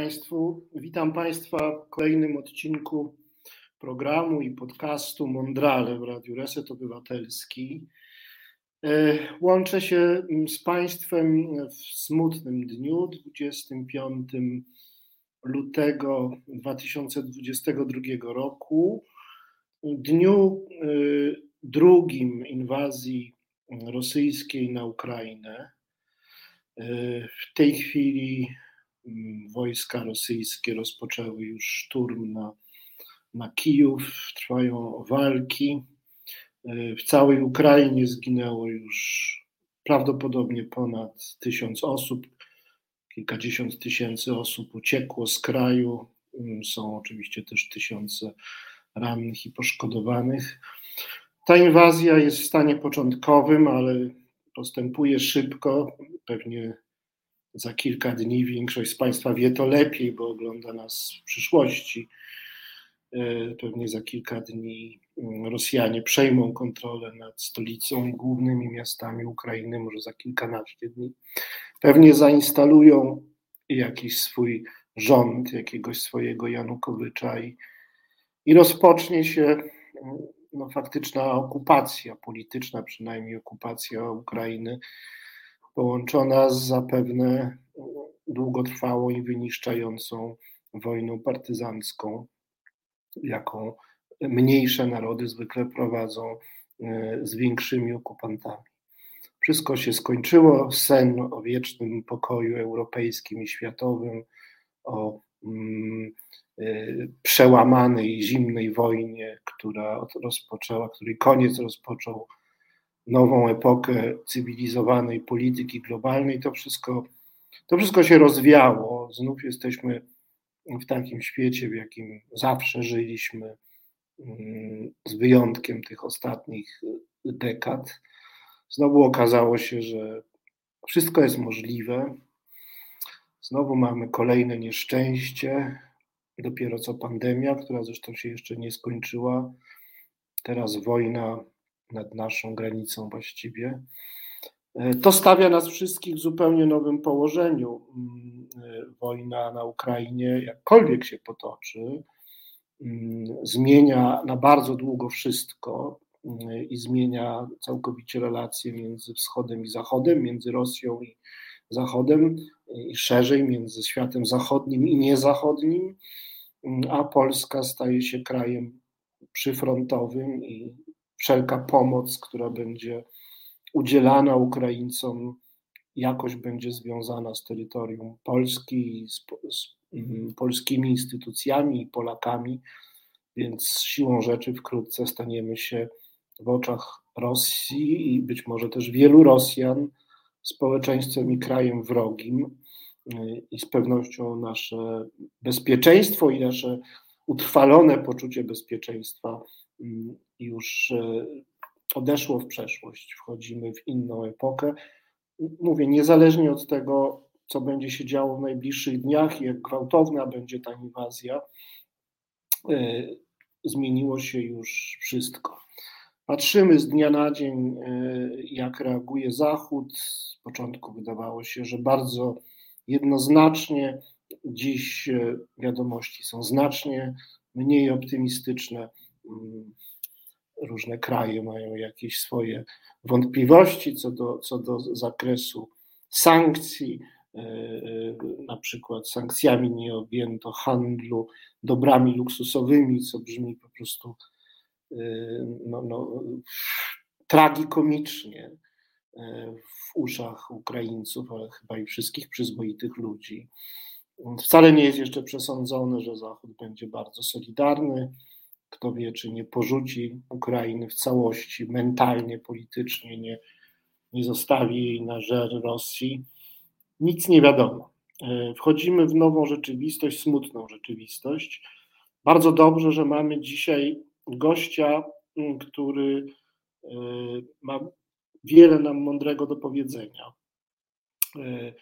Państwu. Witam Państwa w kolejnym odcinku programu i podcastu Mondrale w Radiu Reset Obywatelski. E, łączę się z Państwem w smutnym dniu, 25 lutego 2022 roku, dniu e, drugim inwazji rosyjskiej na Ukrainę. E, w tej chwili wojska rosyjskie rozpoczęły już szturm na, na Kijów, trwają walki. E, w całej Ukrainie zginęło już prawdopodobnie ponad tysiąc osób. Kilkadziesiąt tysięcy osób uciekło z kraju. Mm, są oczywiście też tysiące rannych i poszkodowanych. Ta inwazja jest w stanie początkowym, ale postępuje szybko. Pewnie za kilka dni większość z Państwa wie to lepiej, bo ogląda nas w przyszłości. E, pewnie za kilka dni mm, Rosjanie przejmą kontrolę nad stolicą i głównymi miastami Ukrainy, może za kilkanaście dni. Pewnie zainstalują jakiś swój rząd, jakiegoś swojego Janukowycza i, i rozpocznie się mm, no, faktyczna okupacja polityczna, przynajmniej okupacja Ukrainy, połączona z zapewne długotrwałą i wyniszczającą wojną partyzancką, jaką mniejsze narody zwykle prowadzą e, z większymi okupantami. Wszystko się skończyło. Sen o wiecznym pokoju europejskim i światowym, o mm, Y, przełamanej zimnej wojnie, która rozpoczęła, której koniec rozpoczął nową epokę cywilizowanej polityki globalnej, to wszystko, to wszystko się rozwiało. Znów jesteśmy w takim świecie, w jakim zawsze żyliśmy, mm, z wyjątkiem tych ostatnich dekad. Znowu okazało się, że wszystko jest możliwe. Znowu mamy kolejne nieszczęście, dopiero co pandemia, która zresztą się jeszcze nie skończyła, teraz wojna nad naszą granicą właściwie. E, to stawia nas wszystkich w zupełnie nowym położeniu. Mm, e, wojna na Ukrainie, jakkolwiek się potoczy, mm, zmienia na bardzo długo wszystko mm, i zmienia całkowicie relacje między Wschodem i Zachodem, między Rosją i Zachodem i szerzej między światem zachodnim i niezachodnim a Polska staje się krajem przyfrontowym i wszelka pomoc, która będzie udzielana Ukraińcom, jakoś będzie związana z terytorium Polski, z, z mm, polskimi instytucjami i Polakami, więc siłą rzeczy wkrótce staniemy się w oczach Rosji i być może też wielu Rosjan społeczeństwem i krajem wrogim, i z pewnością nasze bezpieczeństwo i nasze utrwalone poczucie bezpieczeństwa już e, odeszło w przeszłość. Wchodzimy w inną epokę. Mówię, niezależnie od tego, co będzie się działo w najbliższych dniach jak gwałtowna będzie ta inwazja, e, zmieniło się już wszystko. Patrzymy z dnia na dzień, e, jak reaguje Zachód. Z początku wydawało się, że bardzo jednoznacznie. Dziś wiadomości są znacznie mniej optymistyczne. Mm, różne kraje mają jakieś swoje wątpliwości co do, co do zakresu sankcji. E, e, na przykład sankcjami nie objęto handlu dobrami luksusowymi, co brzmi po prostu no, no, tragikomicznie w uszach Ukraińców, ale chyba i wszystkich przyzwoitych ludzi. Wcale nie jest jeszcze przesądzone, że Zachód będzie bardzo solidarny. Kto wie, czy nie porzuci Ukrainy w całości, mentalnie, politycznie, nie, nie zostawi jej na żer Rosji. Nic nie wiadomo. E, wchodzimy w nową rzeczywistość, smutną rzeczywistość. Bardzo dobrze, że mamy dzisiaj gościa, który e, ma wiele nam mądrego do powiedzenia. E,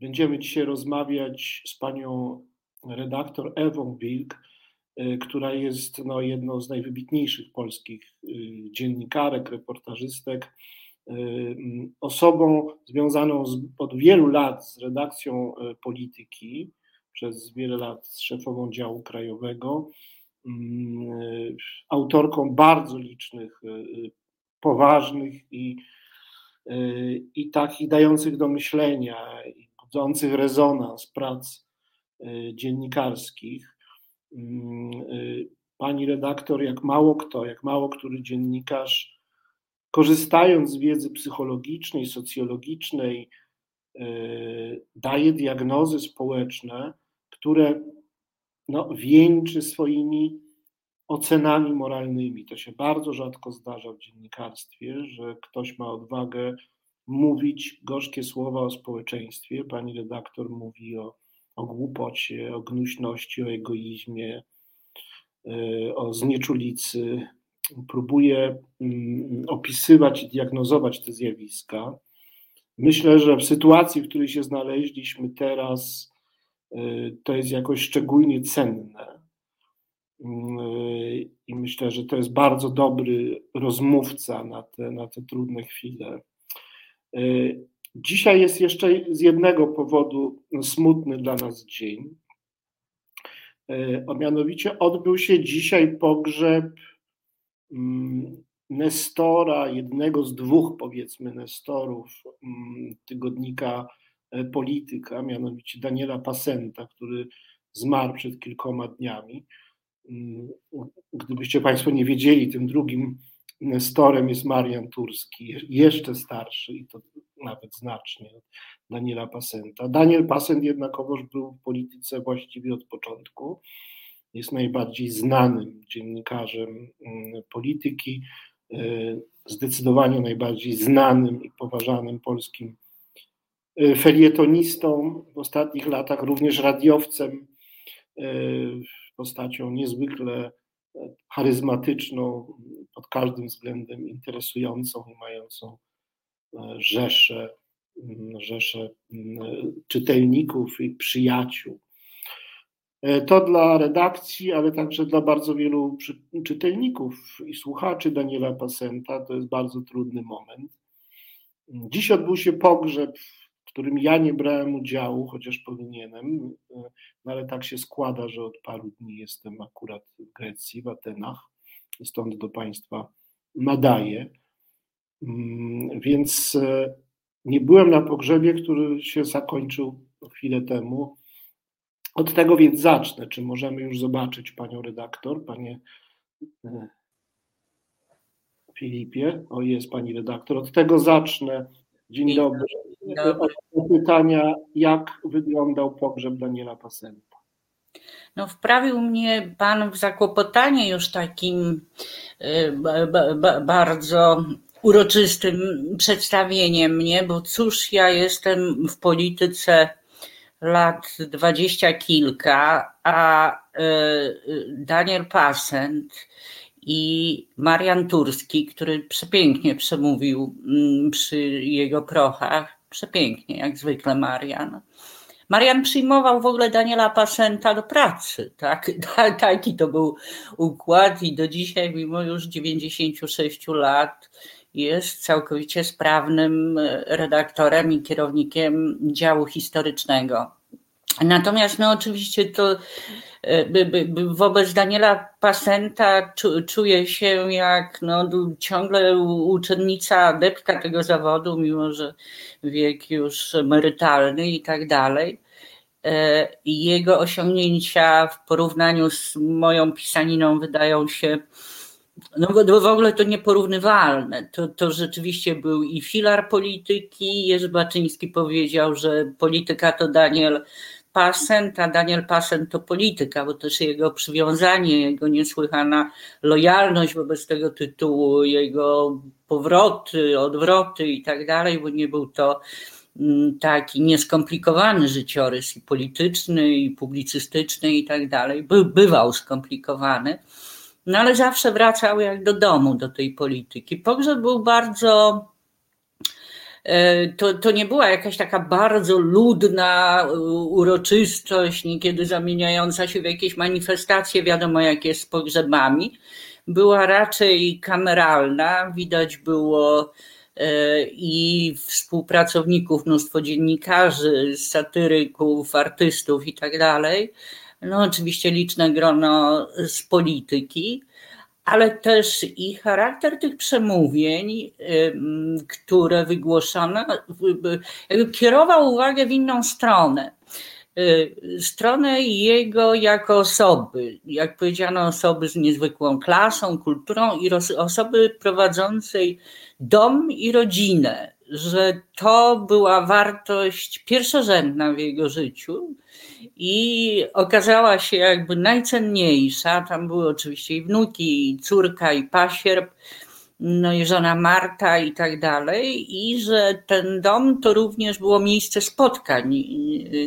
będziemy dzisiaj rozmawiać z panią redaktor Ewą Wilk, która jest no, jedną z najwybitniejszych polskich e, dziennikarek, reportażystek, osobą związaną z, od wielu lat z redakcją polityki przez wiele lat szefową działu krajowego, mm, autorką bardzo licznych, poważnych i, i takich dających do myślenia, budzących rezonans prac dziennikarskich. Mm, pani redaktor, jak mało kto, jak mało który dziennikarz, korzystając z wiedzy psychologicznej, socjologicznej, e, daje diagnozy społeczne, które no, wieńczy swoimi ocenami moralnymi. To się bardzo rzadko zdarza w dziennikarstwie, że ktoś ma odwagę mówić gorzkie słowa o społeczeństwie. Pani redaktor mówi o, o głupocie, o gnuśności, o egoizmie, e, o znieczulicy, próbuje mm, opisywać i diagnozować te zjawiska. Myślę, że w sytuacji, w której się znaleźliśmy teraz, y, to jest jakoś szczególnie cenne. Y, I myślę, że to jest bardzo dobry rozmówca na te, na te trudne chwile. Dzisiaj jest jeszcze z jednego powodu smutny dla nas dzień. A mianowicie odbył się dzisiaj pogrzeb Mm, Nestora, jednego z dwóch powiedzmy Nestorów mm, tygodnika e, Polityka, mianowicie Daniela Pasenta, który zmarł przed kilkoma dniami. Mm, gdybyście Państwo nie wiedzieli, tym drugim Nestorem jest Marian Turski, jeszcze starszy i to nawet znacznie Daniela Pasenta. Daniel Pasent jednakowoż był w polityce właściwie od początku jest najbardziej znanym dziennikarzem mm, polityki, e, zdecydowanie najbardziej znanym i poważanym polskim e, felietonistą w ostatnich latach, również radiowcem, e, postacią niezwykle charyzmatyczną, pod każdym względem interesującą i mającą rzesze, mm, rzesze mm, czytelników i przyjaciół. E, to dla redakcji, ale także dla bardzo wielu czytelników i słuchaczy Daniela Pasenta to jest bardzo trudny moment. Dziś odbył się pogrzeb, którym ja nie brałem udziału, chociaż powinienem, e, no ale tak się składa, że od paru dni jestem akurat w Grecji, w Atenach, stąd do Państwa nadaję. Mm, więc e, nie byłem na pogrzebie, który się zakończył chwilę temu od tego więc zacznę. Czy możemy już zobaczyć panią redaktor, panie e, Filipie? O, jest pani redaktor. Od tego zacznę. Dzień dobry. Od pytania, jak wyglądał pogrzeb Daniela Pasenta? No, wprawił mnie Pan w zakłopotanie już takim e, bardzo uroczystym przedstawieniem mnie, bo cóż ja jestem w polityce lat dwadzieścia kilka, a e, Daniel Passent i Marian Turski, który przepięknie przemówił mm, przy jego prochach, przepięknie, jak zwykle Marian. Marian przyjmował w ogóle Daniela Passenta do pracy, tak? Taki to był układ i do dzisiaj, mimo już 96 lat, jest całkowicie sprawnym e, redaktorem i kierownikiem działu historycznego. Natomiast no oczywiście to e, wobec Daniela Pasenta czuję się jak no, ciągle uczennica, adeptka tego zawodu, mimo że wiek już emerytalny i tak dalej. E, jego osiągnięcia w porównaniu z moją pisaniną wydają się no bo w ogóle to nieporównywalne. To, to rzeczywiście był i filar polityki. Jerzy Baczyński powiedział, że polityka to Daniel Passent, a Daniel Passent to polityka, bo też jego przywiązanie, jego niesłychana lojalność wobec tego tytułu, jego powroty, odwroty i tak dalej, bo nie był to mm, taki nieskomplikowany życiorys i polityczny, i publicystyczny i tak dalej. By, bywał skomplikowany no ale zawsze wracał jak do domu, do tej polityki. Pogrzeb był bardzo. E, to, to nie była jakaś taka bardzo ludna uroczystość, niekiedy zamieniająca się w jakieś manifestacje, wiadomo jak jest z pogrzebami. Była raczej kameralna, widać było i współpracowników, mnóstwo dziennikarzy, satyryków, artystów i tak dalej. No oczywiście liczne grono z polityki ale też i charakter tych przemówień, które wygłoszano, kierował uwagę w inną stronę. Y, stronę jego jako osoby, jak powiedziano, osoby z niezwykłą klasą, kulturą i osoby prowadzącej dom i rodzinę, że to była wartość pierwszorzędna w jego życiu i okazała się jakby najcenniejsza. Tam były oczywiście i wnuki, i córka, i pasierb, no i żona Marta i tak dalej, i że ten dom to również było miejsce spotkań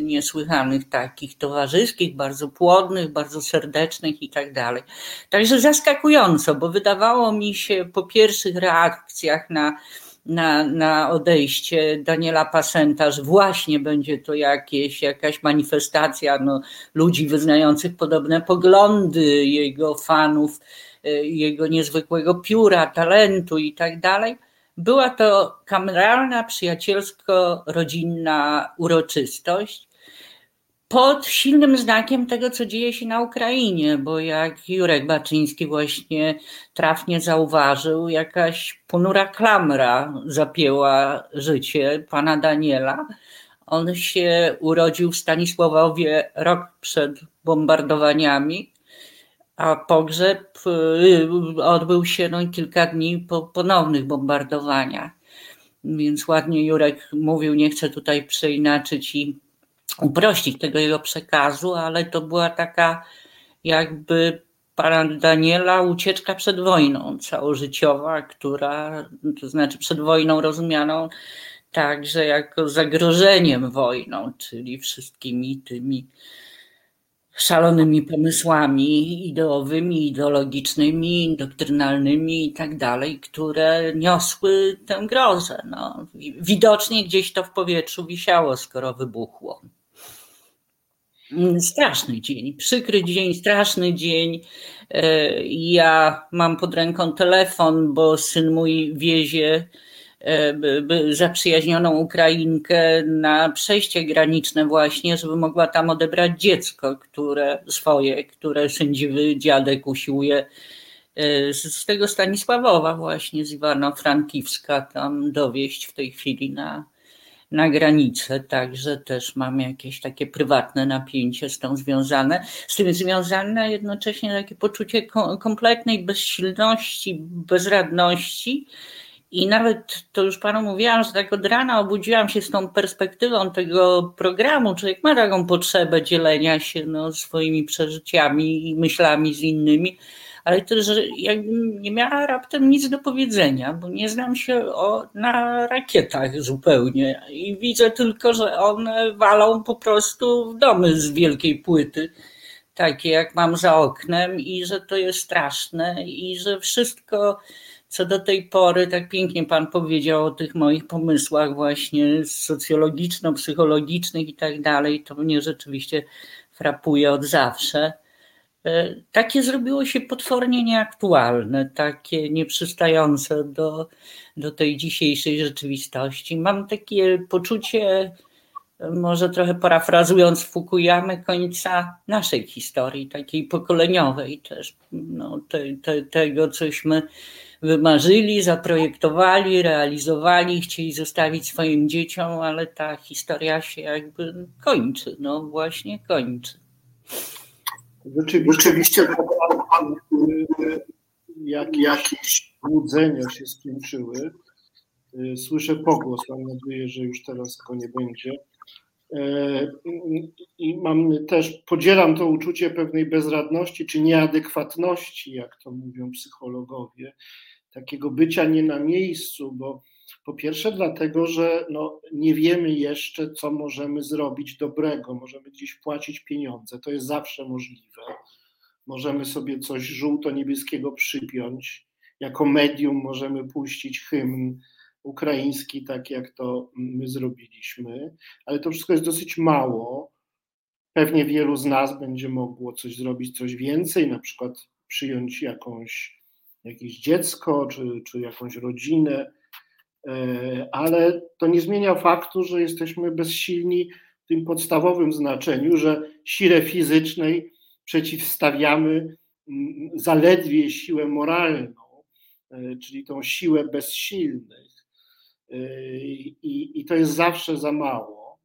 niesłychanych takich towarzyskich, bardzo płodnych, bardzo serdecznych i tak dalej. Także zaskakująco, bo wydawało mi się po pierwszych reakcjach na na, na odejście Daniela Pasenta, że właśnie będzie to jakieś, jakaś manifestacja no, ludzi wyznających podobne poglądy, jego fanów, e, jego niezwykłego pióra, talentu i tak dalej. Była to kameralna, przyjacielsko-rodzinna uroczystość pod silnym znakiem tego, co dzieje się na Ukrainie, bo jak Jurek Baczyński właśnie trafnie zauważył, jakaś ponura klamra zapięła życie pana Daniela. On się urodził w Stanisławowie rok przed bombardowaniami, a pogrzeb y, odbył się no, kilka dni po ponownych bombardowaniach. Więc ładnie Jurek mówił, nie chcę tutaj przeinaczyć i uprościć tego jego przekazu, ale to była taka jakby pana Daniela ucieczka przed wojną całożyciowa, która, to znaczy przed wojną rozumianą także jako zagrożeniem wojną, czyli wszystkimi tymi szalonymi pomysłami ideowymi, ideologicznymi, doktrynalnymi i tak dalej, które niosły tę grozę. No, widocznie gdzieś to w powietrzu wisiało, skoro wybuchło. Mm, straszny dzień, przykry dzień, straszny dzień. E, ja mam pod ręką telefon, bo syn mój wiezie e, zaprzyjaźnioną Ukrainkę na przejście graniczne właśnie, żeby mogła tam odebrać dziecko, które swoje, które sędziwy dziadek usiłuje e, z tego Stanisławowa właśnie, z Iwano-Frankiwska tam dowieść w tej chwili na, na granicę, także też mam jakieś takie prywatne napięcie z tą związane. Z tym związane jednocześnie takie poczucie kompletnej bezsilności, bezradności. I nawet to już panu mówiłam, że tak od rana obudziłam się z tą perspektywą tego programu. Człowiek ma taką potrzebę dzielenia się no, swoimi przeżyciami i myślami z innymi ale też jakbym nie miała raptem nic do powiedzenia, bo nie znam się o, na rakietach zupełnie i widzę tylko, że one walą po prostu w domy z wielkiej płyty, takie jak mam za oknem i że to jest straszne i że wszystko co do tej pory, tak pięknie Pan powiedział o tych moich pomysłach właśnie socjologiczno-psychologicznych i tak dalej, to mnie rzeczywiście frapuje od zawsze. E, takie zrobiło się potwornie nieaktualne, takie nieprzystające do, do tej dzisiejszej rzeczywistości. Mam takie poczucie, może trochę parafrazując Fukuyamę, końca naszej historii, takiej pokoleniowej też, no, te, te, tego, cośmy wymarzyli, zaprojektowali, realizowali, chcieli zostawić swoim dzieciom, ale ta historia się jakby kończy, no właśnie kończy. Rzeczywiście, Rzeczywiście jak, jakieś łudzenia się skończyły. Y, słyszę pogłos, mam nadzieję, że już teraz go nie będzie. E, I mam też, podzielam to uczucie pewnej bezradności czy nieadekwatności, jak to mówią psychologowie, takiego bycia nie na miejscu, bo po pierwsze, dlatego, że no, nie wiemy jeszcze, co możemy zrobić dobrego. Możemy gdzieś płacić pieniądze, to jest zawsze możliwe. Możemy sobie coś żółto-niebieskiego przypiąć. Jako medium możemy puścić hymn ukraiński, tak jak to my zrobiliśmy, ale to wszystko jest dosyć mało. Pewnie wielu z nas będzie mogło coś zrobić, coś więcej, na przykład przyjąć jakąś, jakieś dziecko czy, czy jakąś rodzinę ale to nie zmienia faktu, że jesteśmy bezsilni w tym podstawowym znaczeniu, że sile fizycznej przeciwstawiamy mm, zaledwie siłę moralną, czyli tą siłę bezsilnych. I, i to jest zawsze za mało.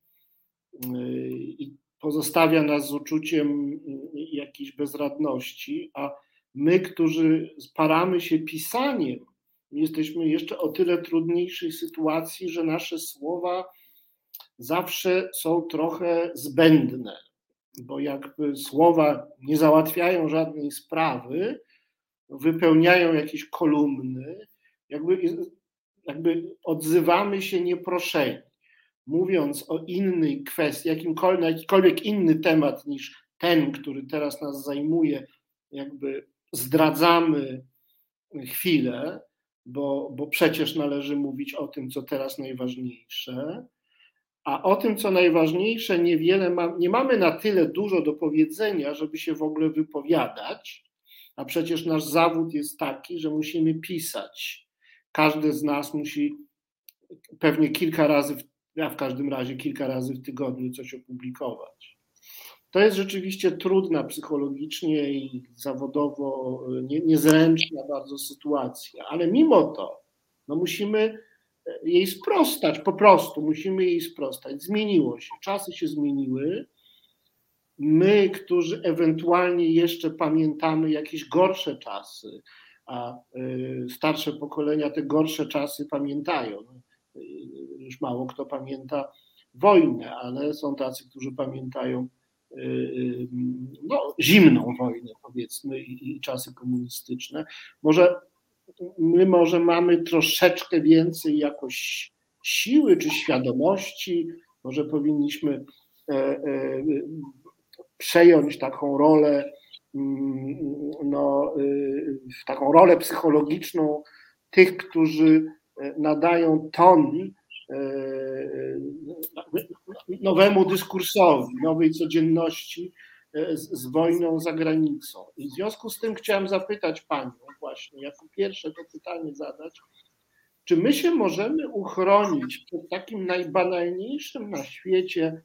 I pozostawia nas z uczuciem jakiejś bezradności, a my, którzy paramy się pisaniem, jesteśmy jeszcze o tyle trudniejszej sytuacji, że nasze słowa zawsze są trochę zbędne, bo jakby słowa nie załatwiają żadnej sprawy, wypełniają jakieś kolumny, jakby, jakby odzywamy się nieproszeni mówiąc o innej kwestii, jakimkolwiek, jakikolwiek inny temat niż ten, który teraz nas zajmuje, jakby zdradzamy chwilę, bo, bo przecież należy mówić o tym, co teraz najważniejsze. A o tym, co najważniejsze, niewiele ma, nie mamy na tyle dużo do powiedzenia, żeby się w ogóle wypowiadać, a przecież nasz zawód jest taki, że musimy pisać. Każdy z nas musi pewnie kilka razy ja w każdym razie kilka razy w tygodniu coś opublikować. To jest rzeczywiście trudna psychologicznie i zawodowo nie, niezręczna bardzo sytuacja, ale mimo to no musimy jej sprostać, po prostu musimy jej sprostać. Zmieniło się, czasy się zmieniły. My, którzy ewentualnie jeszcze pamiętamy jakieś gorsze czasy, a y, starsze pokolenia te gorsze czasy pamiętają już mało kto pamięta wojnę, ale są tacy, którzy pamiętają no, zimną wojnę, powiedzmy, i, i czasy komunistyczne. Może my może mamy troszeczkę więcej jakoś siły czy świadomości, może powinniśmy e, e, przejąć taką rolę, mm, no, y, taką rolę psychologiczną tych, którzy nadają ton e, nowemu dyskursowi, nowej codzienności e, z, z, wojną za granicą. I w związku z tym chciałem zapytać Panią właśnie, jako pierwsze to pytanie zadać, czy my się możemy uchronić przed takim najbanalniejszym na świecie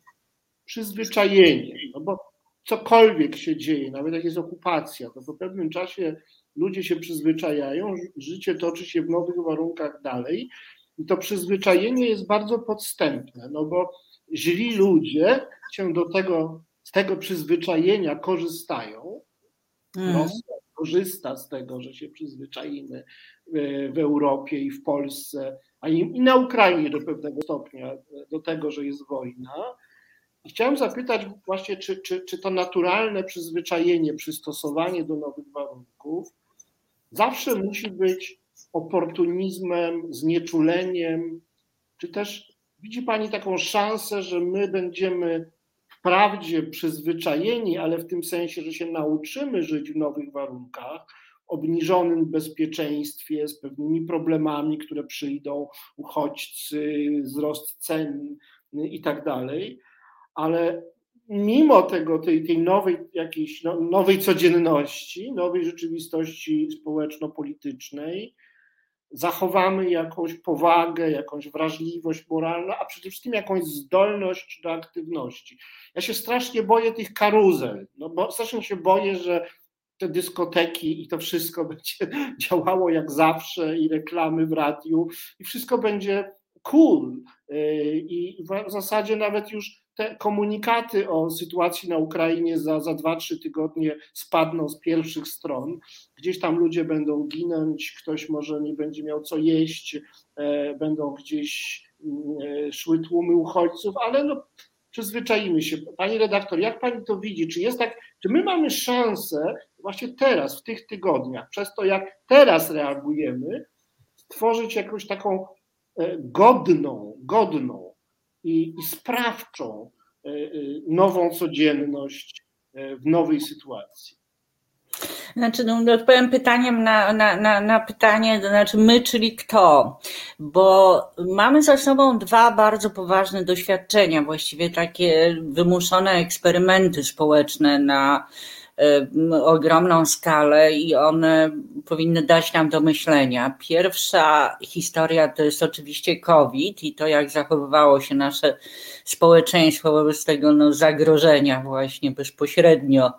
przyzwyczajeniem? No bo cokolwiek się dzieje, nawet jak jest okupacja, to po pewnym czasie ludzie się przyzwyczajają, życie toczy się w nowych warunkach dalej i to przyzwyczajenie jest bardzo podstępne, no bo źli ludzie się do tego, z tego przyzwyczajenia korzystają. Mm. korzysta z tego, że się przyzwyczajimy e, w Europie i w Polsce, a i na Ukrainie do pewnego stopnia do tego, że jest wojna. I chciałem zapytać właśnie, czy, czy, czy to naturalne przyzwyczajenie, przystosowanie do nowych warunków zawsze musi być oportunizmem, znieczuleniem, czy też widzi Pani taką szansę, że my będziemy wprawdzie przyzwyczajeni, ale w tym sensie, że się nauczymy żyć w nowych warunkach, obniżonym bezpieczeństwie, z pewnymi problemami, które przyjdą, uchodźcy, wzrost cen i tak dalej, ale mimo tego, tej, tej nowej jakiejś no, nowej codzienności, nowej rzeczywistości społeczno-politycznej, zachowamy jakąś powagę, jakąś wrażliwość moralną, a przede wszystkim jakąś zdolność do aktywności. Ja się strasznie boję tych karuzel, no bo strasznie się boję, że te dyskoteki i to wszystko będzie działało jak zawsze i reklamy w radiu i wszystko będzie cool i w zasadzie nawet już te komunikaty o sytuacji na Ukrainie za, za 2-3 tygodnie spadną z pierwszych stron. Gdzieś tam ludzie będą ginąć, ktoś może nie będzie miał co jeść, e, będą gdzieś e, szły tłumy uchodźców, ale no, przyzwyczajimy się. Pani redaktor, jak pani to widzi? Czy jest tak, czy my mamy szansę właśnie teraz, w tych tygodniach, przez to jak teraz reagujemy, stworzyć jakąś taką e, godną, godną i, i sprawczą e, e, nową codzienność e, w nowej sytuacji. Znaczy, no, odpowiem pytaniem na, na, na, na, pytanie, to znaczy my, czyli kto? Bo mamy za sobą dwa bardzo poważne doświadczenia, właściwie takie wymuszone eksperymenty społeczne na ogromną skalę i one powinny dać nam do myślenia. Pierwsza historia to jest oczywiście COVID i to, jak zachowywało się nasze społeczeństwo wobec tego no, zagrożenia, właśnie bezpośrednio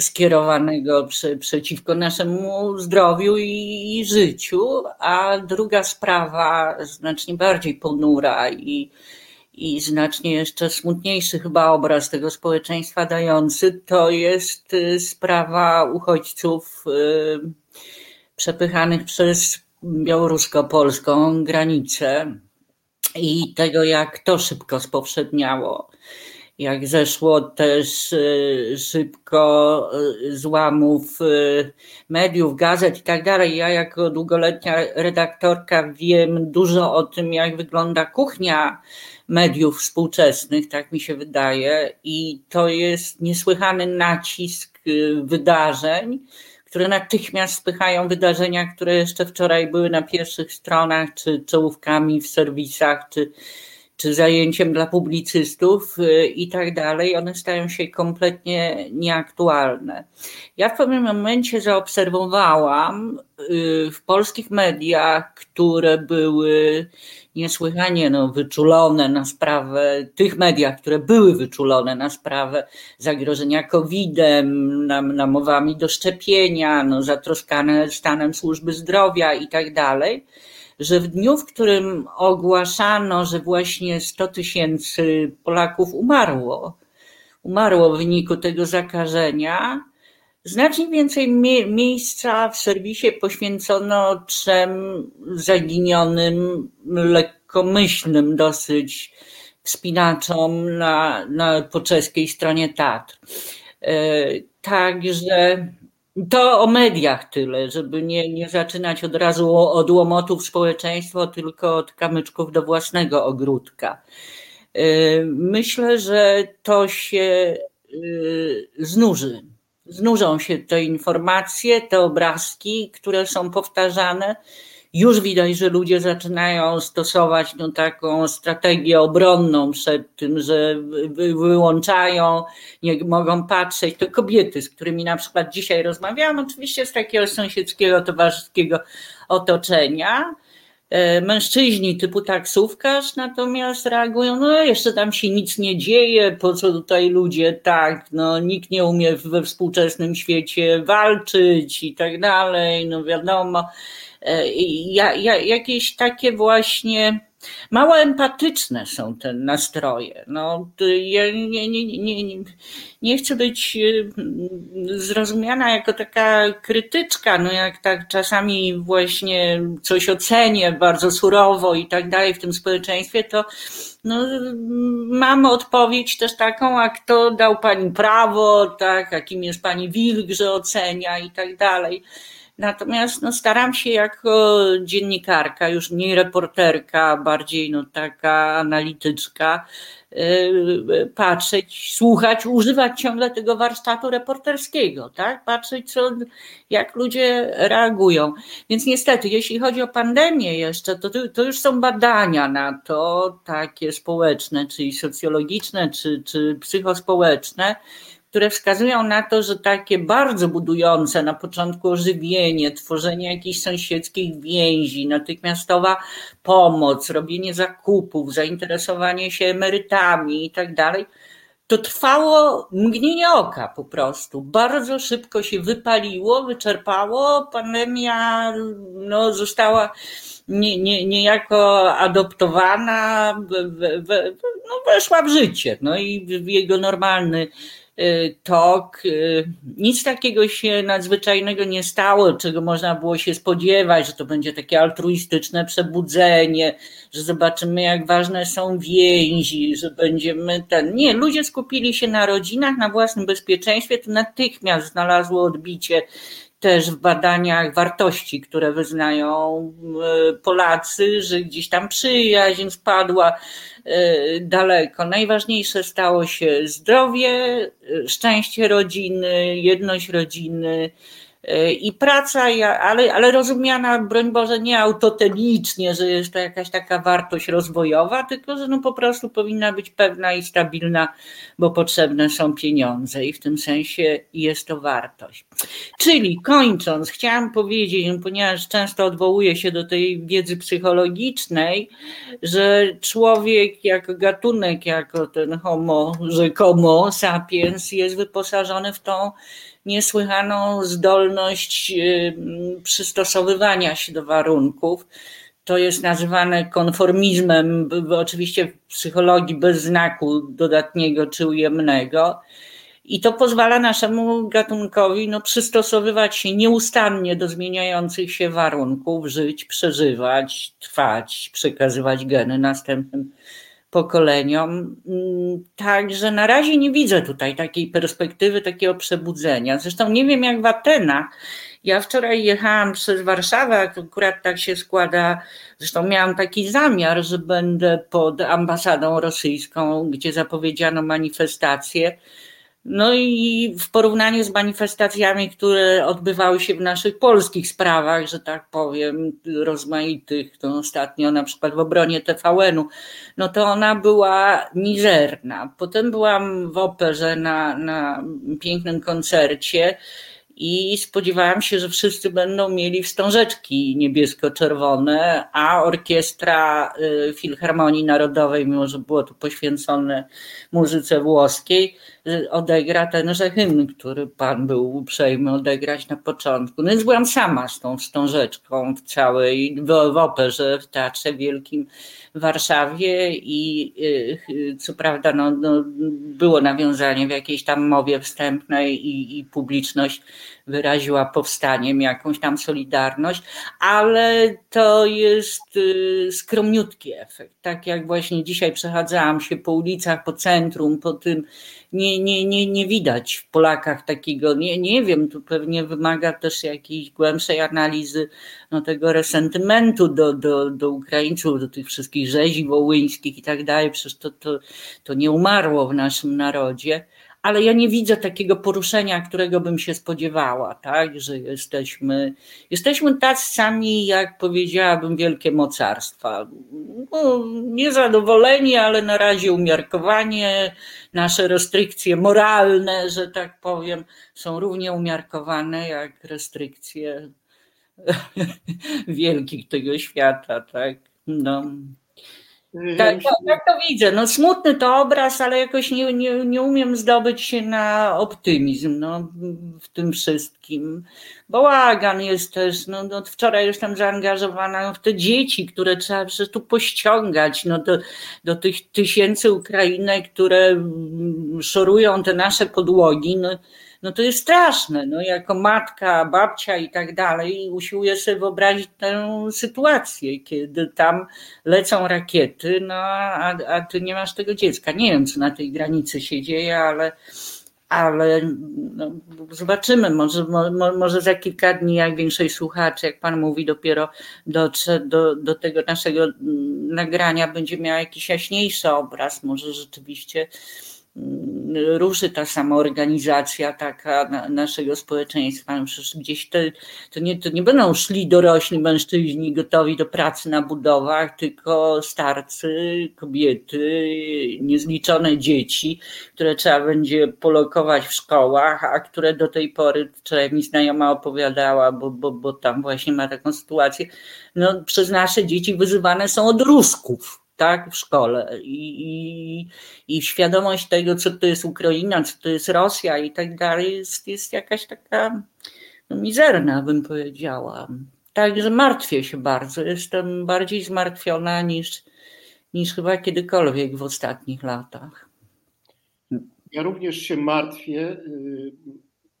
skierowanego przy, przeciwko naszemu zdrowiu i, i życiu. A druga sprawa, znacznie bardziej ponura i i znacznie jeszcze smutniejszy chyba obraz tego społeczeństwa dający, to jest y, sprawa uchodźców y, przepychanych przez białorusko-polską granicę i tego, jak to szybko spowszedniało. Jak zeszło też y, szybko złamów mediów, gazet i tak dalej. Ja, jako długoletnia redaktorka, wiem dużo o tym, jak wygląda kuchnia mediów współczesnych, tak mi się wydaje, i to jest niesłychany nacisk y, wydarzeń, które natychmiast spychają wydarzenia, które jeszcze wczoraj były na pierwszych stronach, czy czołówkami w serwisach, czy, czy zajęciem dla publicystów y, i tak dalej. One stają się kompletnie nieaktualne. Ja w pewnym momencie zaobserwowałam y, w polskich mediach, które były niesłychanie no, wyczulone na sprawę, tych mediach, które były wyczulone na sprawę zagrożenia COVID-em, namowami do szczepienia, no, zatroskane stanem służby zdrowia i tak dalej, że w dniu, w którym ogłaszano, że właśnie 100 tysięcy Polaków umarło, umarło w wyniku tego zakażenia, Znacznie więcej miejsca w serwisie poświęcono trzem zaginionym, lekkomyślnym dosyć wspinaczom na, na, po czeskiej stronie Tatr. E, także to o mediach tyle, żeby nie, nie zaczynać od razu od łomotów społeczeństwa, tylko od kamyczków do własnego ogródka. E, myślę, że to się e, znuży znużą się te informacje, te obrazki, które są powtarzane. Już widać, że ludzie zaczynają stosować no, taką strategię obronną przed tym, że wyłączają, nie mogą patrzeć. To kobiety, z którymi na przykład dzisiaj rozmawiałam, oczywiście z takiego sąsiedzkiego, towarzyskiego otoczenia, E, mężczyźni typu taksówkarz natomiast reagują, no jeszcze tam się nic nie dzieje, po co tutaj ludzie tak, no nikt nie umie we współczesnym świecie walczyć i tak dalej, no wiadomo. E, ja, ja, jakieś takie właśnie Mało empatyczne są te nastroje. No, ja nie, nie, nie, nie, nie chcę być y, zrozumiana jako taka krytyczka, no jak tak czasami właśnie coś ocenię bardzo surowo i tak dalej w tym społeczeństwie, to no, mam odpowiedź też taką, a kto dał pani prawo, tak, a kim jest pani wilk, że ocenia i tak dalej. Natomiast no, staram się jako dziennikarka, już mniej reporterka, bardziej no, taka analityczka, yy, patrzeć, słuchać, używać ciągle tego warsztatu reporterskiego, tak? Patrzeć, co, jak ludzie reagują. Więc niestety, jeśli chodzi o pandemię jeszcze, to, to już są badania na to, takie społeczne, czyli socjologiczne, czy, czy psychospołeczne, które wskazują na to, że takie bardzo budujące na początku ożywienie, tworzenie jakichś sąsiedzkich więzi, natychmiastowa pomoc, robienie zakupów, zainteresowanie się emerytami i tak dalej, to trwało mgnienie oka po prostu. Bardzo szybko się wypaliło, wyczerpało. Pandemia no, została nie, nie, niejako adoptowana, no, weszła w życie. No i w jego normalny tok. Y, nic takiego się nadzwyczajnego nie stało, czego można było się spodziewać, że to będzie takie altruistyczne przebudzenie, że zobaczymy, jak ważne są więzi, że będziemy ten. Nie, ludzie skupili się na rodzinach, na własnym bezpieczeństwie, to natychmiast znalazło odbicie też w badaniach wartości, które wyznają y, Polacy, że gdzieś tam przyjaźń spadła, Y, daleko. Najważniejsze stało się zdrowie, y, szczęście rodziny, jedność rodziny, I praca, ale, ale rozumiana, broń Boże, nie autotelicznie, że jest to jakaś taka wartość rozwojowa, tylko że no po prostu powinna być pewna i stabilna, bo potrzebne są pieniądze i w tym sensie jest to wartość. Czyli kończąc, chciałam powiedzieć, no ponieważ często odwołuję się do tej wiedzy psychologicznej, że człowiek jako gatunek, jako ten homo rzekomo sapiens jest wyposażony w tą niesłychaną zdolność y, przystosowywania się do warunków. To jest nazywane konformizmem, oczywiście w psychologii bez znaku dodatniego czy ujemnego. I to pozwala naszemu gatunkowi no, przystosowywać się nieustannie do zmieniających się warunków, żyć, przeżywać, trwać, przekazywać geny następnym pokoleniom. Mm, także na razie nie widzę tutaj takiej perspektywy, takiego przebudzenia. Zresztą nie wiem jak w Atenach. Ja wczoraj jechałam przez Warszawę, akurat tak się składa, zresztą miałam taki zamiar, że będę pod ambasadą rosyjską, gdzie zapowiedziano manifestacje no i w porównaniu z manifestacjami, które odbywały się w naszych polskich sprawach, że tak powiem, rozmaitych, to ostatnio na przykład w obronie TVN-u, no to ona była mizerna. Potem byłam w operze na, na pięknym koncercie i spodziewałam się, że wszyscy będą mieli wstążeczki niebiesko-czerwone, a orkiestra y, Filharmonii Narodowej, mimo że było to poświęcone muzyce włoskiej, odegra tenże hymn, który pan był uprzejmy odegrać na początku. No więc byłam sama z tą wstążeczką w całej, w, w operze, w Teatrze Wielkim w Warszawie i y, co prawda no, no, było nawiązanie w jakiejś tam mowie wstępnej i, i publiczność wyraziła powstaniem jakąś tam solidarność, ale to jest y, skromniutki efekt. Tak jak właśnie dzisiaj przechadzałam się po ulicach, po centrum, po tym, nie, nie, nie, nie widać w Polakach takiego, nie, nie wiem, tu pewnie wymaga też jakiejś głębszej analizy no, tego resentymentu do, do, do Ukraińców, do tych wszystkich rzezi wołyńskich i tak dalej, przecież to, to, to nie umarło w naszym narodzie ale ja nie widzę takiego poruszenia, którego bym się spodziewała, tak, że jesteśmy, jesteśmy tacy sami, jak powiedziałabym, wielkie mocarstwa. No, niezadowoleni, ale na razie umiarkowanie, nasze restrykcje moralne, że tak powiem, są równie umiarkowane jak restrykcje wielkich tego świata, tak. No. Tak, tak, tak, to widzę. No, smutny to obraz, ale jakoś nie, nie, nie umiem zdobyć się na optymizm no, w tym wszystkim. Bałagan jest też, no, no, wczoraj jestem zaangażowana w te dzieci, które trzeba przecież tu pościągać no, do, do tych tysięcy Ukrainek, które szorują te nasze podłogi. No, no to jest straszne. No, jako matka, babcia i tak dalej, usiłuję sobie wyobrazić tę sytuację, kiedy tam lecą rakiety, no a, a ty nie masz tego dziecka. Nie wiem, co na tej granicy się dzieje, ale ale no, zobaczymy, może, mo, może za kilka dni, jak większej słuchaczy, jak Pan mówi, dopiero dotrze do, do tego naszego nagrania, będzie miał jakiś jaśniejszy obraz, może rzeczywiście ruszy ta samoorganizacja taka naszego społeczeństwa. No przecież gdzieś to, to, nie, to nie będą szli dorośli mężczyźni gotowi do pracy na budowach, tylko starcy, kobiety, niezliczone dzieci, które trzeba będzie polokować w szkołach, a które do tej pory, wczoraj mi znajoma opowiadała, bo, bo, bo tam właśnie ma taką sytuację, no, przez nasze dzieci wyzywane są od Rusków tak, w szkole i, i, i świadomość tego, co to jest Ukraina, co to jest Rosja i tak dalej, jest, jest jakaś taka no, mizerna, bym powiedziała. Także martwię się bardzo. Jestem bardziej zmartwiona niż, niż chyba kiedykolwiek w ostatnich latach. Ja również się martwię.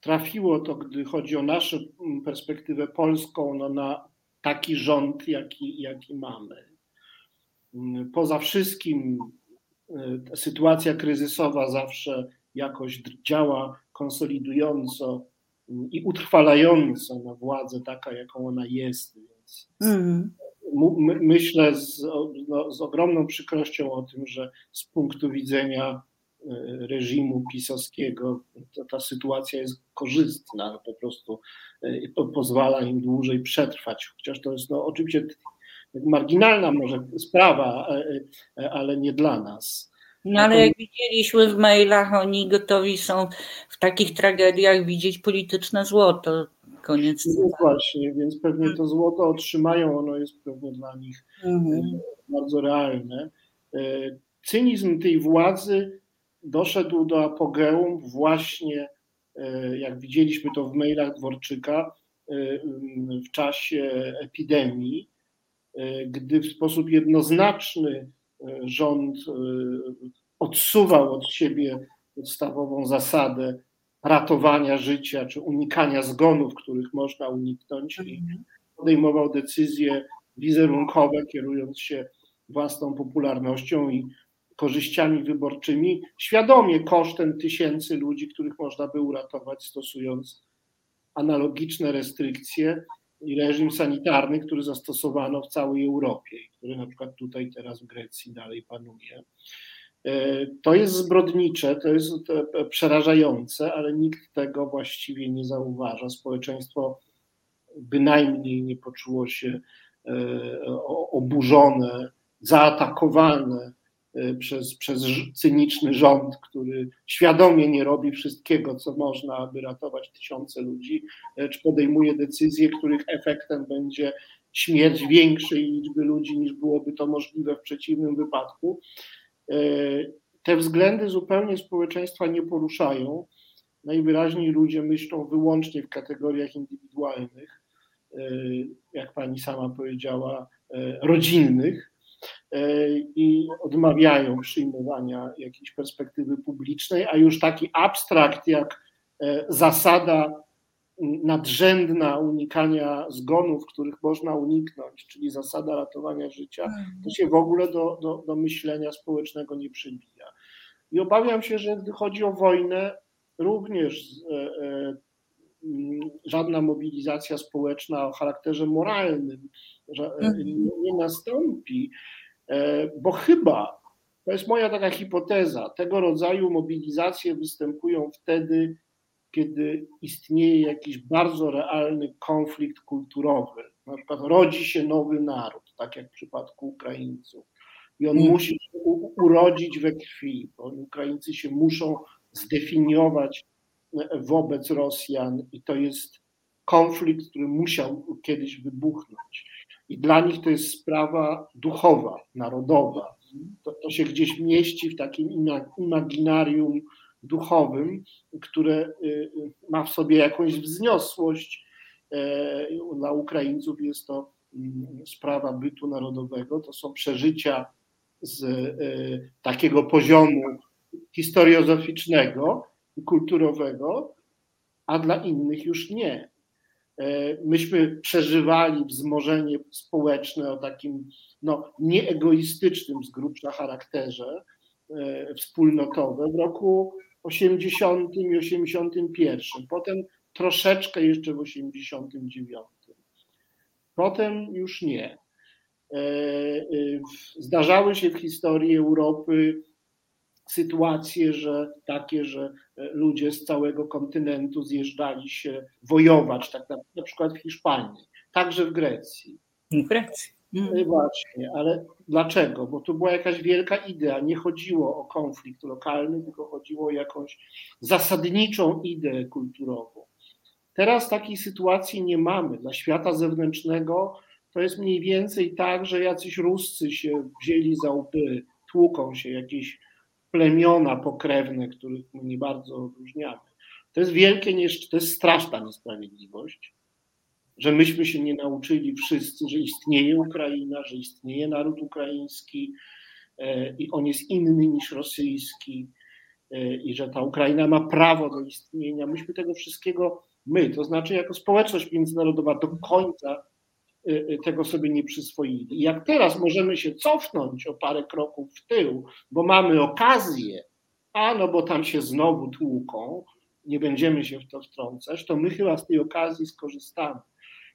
Trafiło to, gdy chodzi o naszą perspektywę polską, no na taki rząd, jaki, jaki mamy poza wszystkim e, sytuacja kryzysowa zawsze jakoś działa konsolidująco i utrwalająco na władzę taka, jaką ona jest. Więc mm. myślę z, no, z ogromną przykrością o tym, że z punktu widzenia e, reżimu pisowskiego ta, ta sytuacja jest korzystna, po prostu pozwala im dłużej przetrwać. Chociaż to jest no, oczywiście marginalna może sprawa, ale nie dla nas. No ale jak widzieliśmy w mailach, oni gotowi są w takich tragediach widzieć polityczne złoto. Koniec. No właśnie, więc pewnie to złoto otrzymają, ono jest pewnie dla nich mhm. bardzo realne. Cynizm tej władzy doszedł do apogeum właśnie, e, jak widzieliśmy to w mailach Dworczyka, e, w czasie epidemii, e, gdy w sposób jednoznaczny rząd odsuwał od siebie podstawową zasadę ratowania życia czy unikania zgonów, których można uniknąć, i mhm. podejmował decyzje wizerunkowe, kierując się własną popularnością i korzyściami wyborczymi, świadomie kosztem tysięcy ludzi, których można by uratować, stosując analogiczne restrykcje i reżim sanitarny, który zastosowano w całej Europie, który na przykład tutaj teraz w Grecji dalej panuje. E, to jest zbrodnicze, to jest przerażające, ale nikt tego właściwie nie zauważa. Społeczeństwo bynajmniej nie poczuło się e, oburzone, zaatakowane przez, przez cyniczny rząd, który świadomie nie robi wszystkiego, co można, aby ratować tysiące ludzi, lecz podejmuje decyzje, których efektem będzie śmierć większej liczby ludzi, niż byłoby to możliwe w przeciwnym wypadku. Y, te względy zupełnie społeczeństwa nie poruszają. Najwyraźniej ludzie myślą wyłącznie w kategoriach indywidualnych, y, jak pani sama powiedziała, rodzinnych E, i odmawiają przyjmowania jakiejś perspektywy publicznej, a już taki abstrakt jak e, zasada nadrzędna unikania zgonów, których można uniknąć, czyli zasada ratowania życia, to mhm. się w ogóle do, do, do myślenia społecznego nie przybija. I obawiam się, że gdy chodzi o wojnę, również e, żadna mobilizacja społeczna o charakterze moralnym mhm. nie nastąpi, E, bo chyba, to jest moja taka hipoteza, tego rodzaju mobilizacje występują wtedy, kiedy istnieje jakiś bardzo realny konflikt kulturowy. Na przykład rodzi się nowy naród, tak jak w przypadku Ukraińców. I on mm. musi się urodzić we krwi, bo Ukraińcy się muszą zdefiniować e, wobec Rosjan, i to jest konflikt, który musiał kiedyś wybuchnąć. I dla nich to jest sprawa duchowa, narodowa. To, to się gdzieś mieści w takim imaginarium duchowym, które y, y, ma w sobie jakąś wzniosłość. E, dla Ukraińców jest to mm, sprawa bytu narodowego, to są przeżycia z y, takiego poziomu historiozoficznego kulturowego, a dla innych już nie. E, myśmy przeżywali wzmożenie społeczne o takim no, nieegoistycznym z grubsza charakterze e, wspólnotowe w roku 80 i 81. Potem troszeczkę jeszcze w 89. Potem już nie. E, zdarzały się w historii Europy sytuacje, że takie, że e, ludzie z całego kontynentu zjeżdżali się wojować, tak na, przykład w Hiszpanii, także w Grecji. W Grecji. Mm. Właśnie, ale dlaczego? Bo to była jakaś wielka idea. Nie chodziło o konflikt lokalny, tylko chodziło o jakąś zasadniczą ideę kulturową. Teraz takiej sytuacji nie mamy. Dla świata zewnętrznego to jest mniej więcej tak, że jacyś Ruscy się wzięli za łby, tłuką się jakieś plemiona pokrewne, których my nie bardzo odróżniamy. To jest wielkie, to jest straszna niesprawiedliwość, że myśmy się nie nauczyli wszyscy, że istnieje Ukraina, że istnieje naród ukraiński e, i on jest inny niż rosyjski e, i że ta Ukraina ma prawo do istnienia. Myśmy tego wszystkiego, my, to znaczy jako społeczność międzynarodowa do końca tego sobie nie przyswoili. Jak teraz możemy się cofnąć o parę kroków w tył, bo mamy okazję, a no bo tam się znowu tłuką, nie będziemy się w to wtrącać, to my chyba z tej okazji skorzystamy.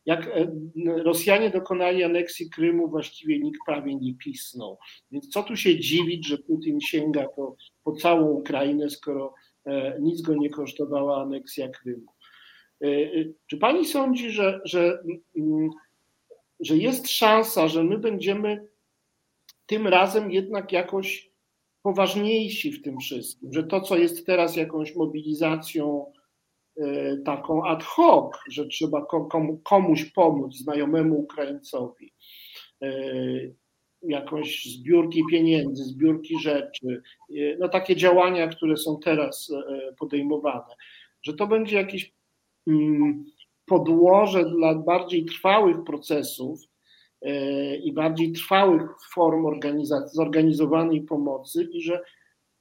Jak e, Rosjanie dokonali aneksji Krymu, właściwie nikt prawie nie pisnął. Więc co tu się dziwić, że Putin sięga po, po całą Ukrainę, skoro e, nic go nie kosztowała aneksja Krymu. Czy pani sądzi, że, że, że jest szansa, że my będziemy tym razem jednak jakoś poważniejsi w tym wszystkim, że to, co jest teraz jakąś mobilizacją e, taką ad hoc, że trzeba komuś pomóc, znajomemu Ukraińcowi, e, jakąś zbiórki pieniędzy, zbiórki rzeczy, e, no takie działania, które są teraz podejmowane, że to będzie jakieś mm, podłoże dla bardziej trwałych procesów, i bardziej trwałych form zorganizowanej pomocy i że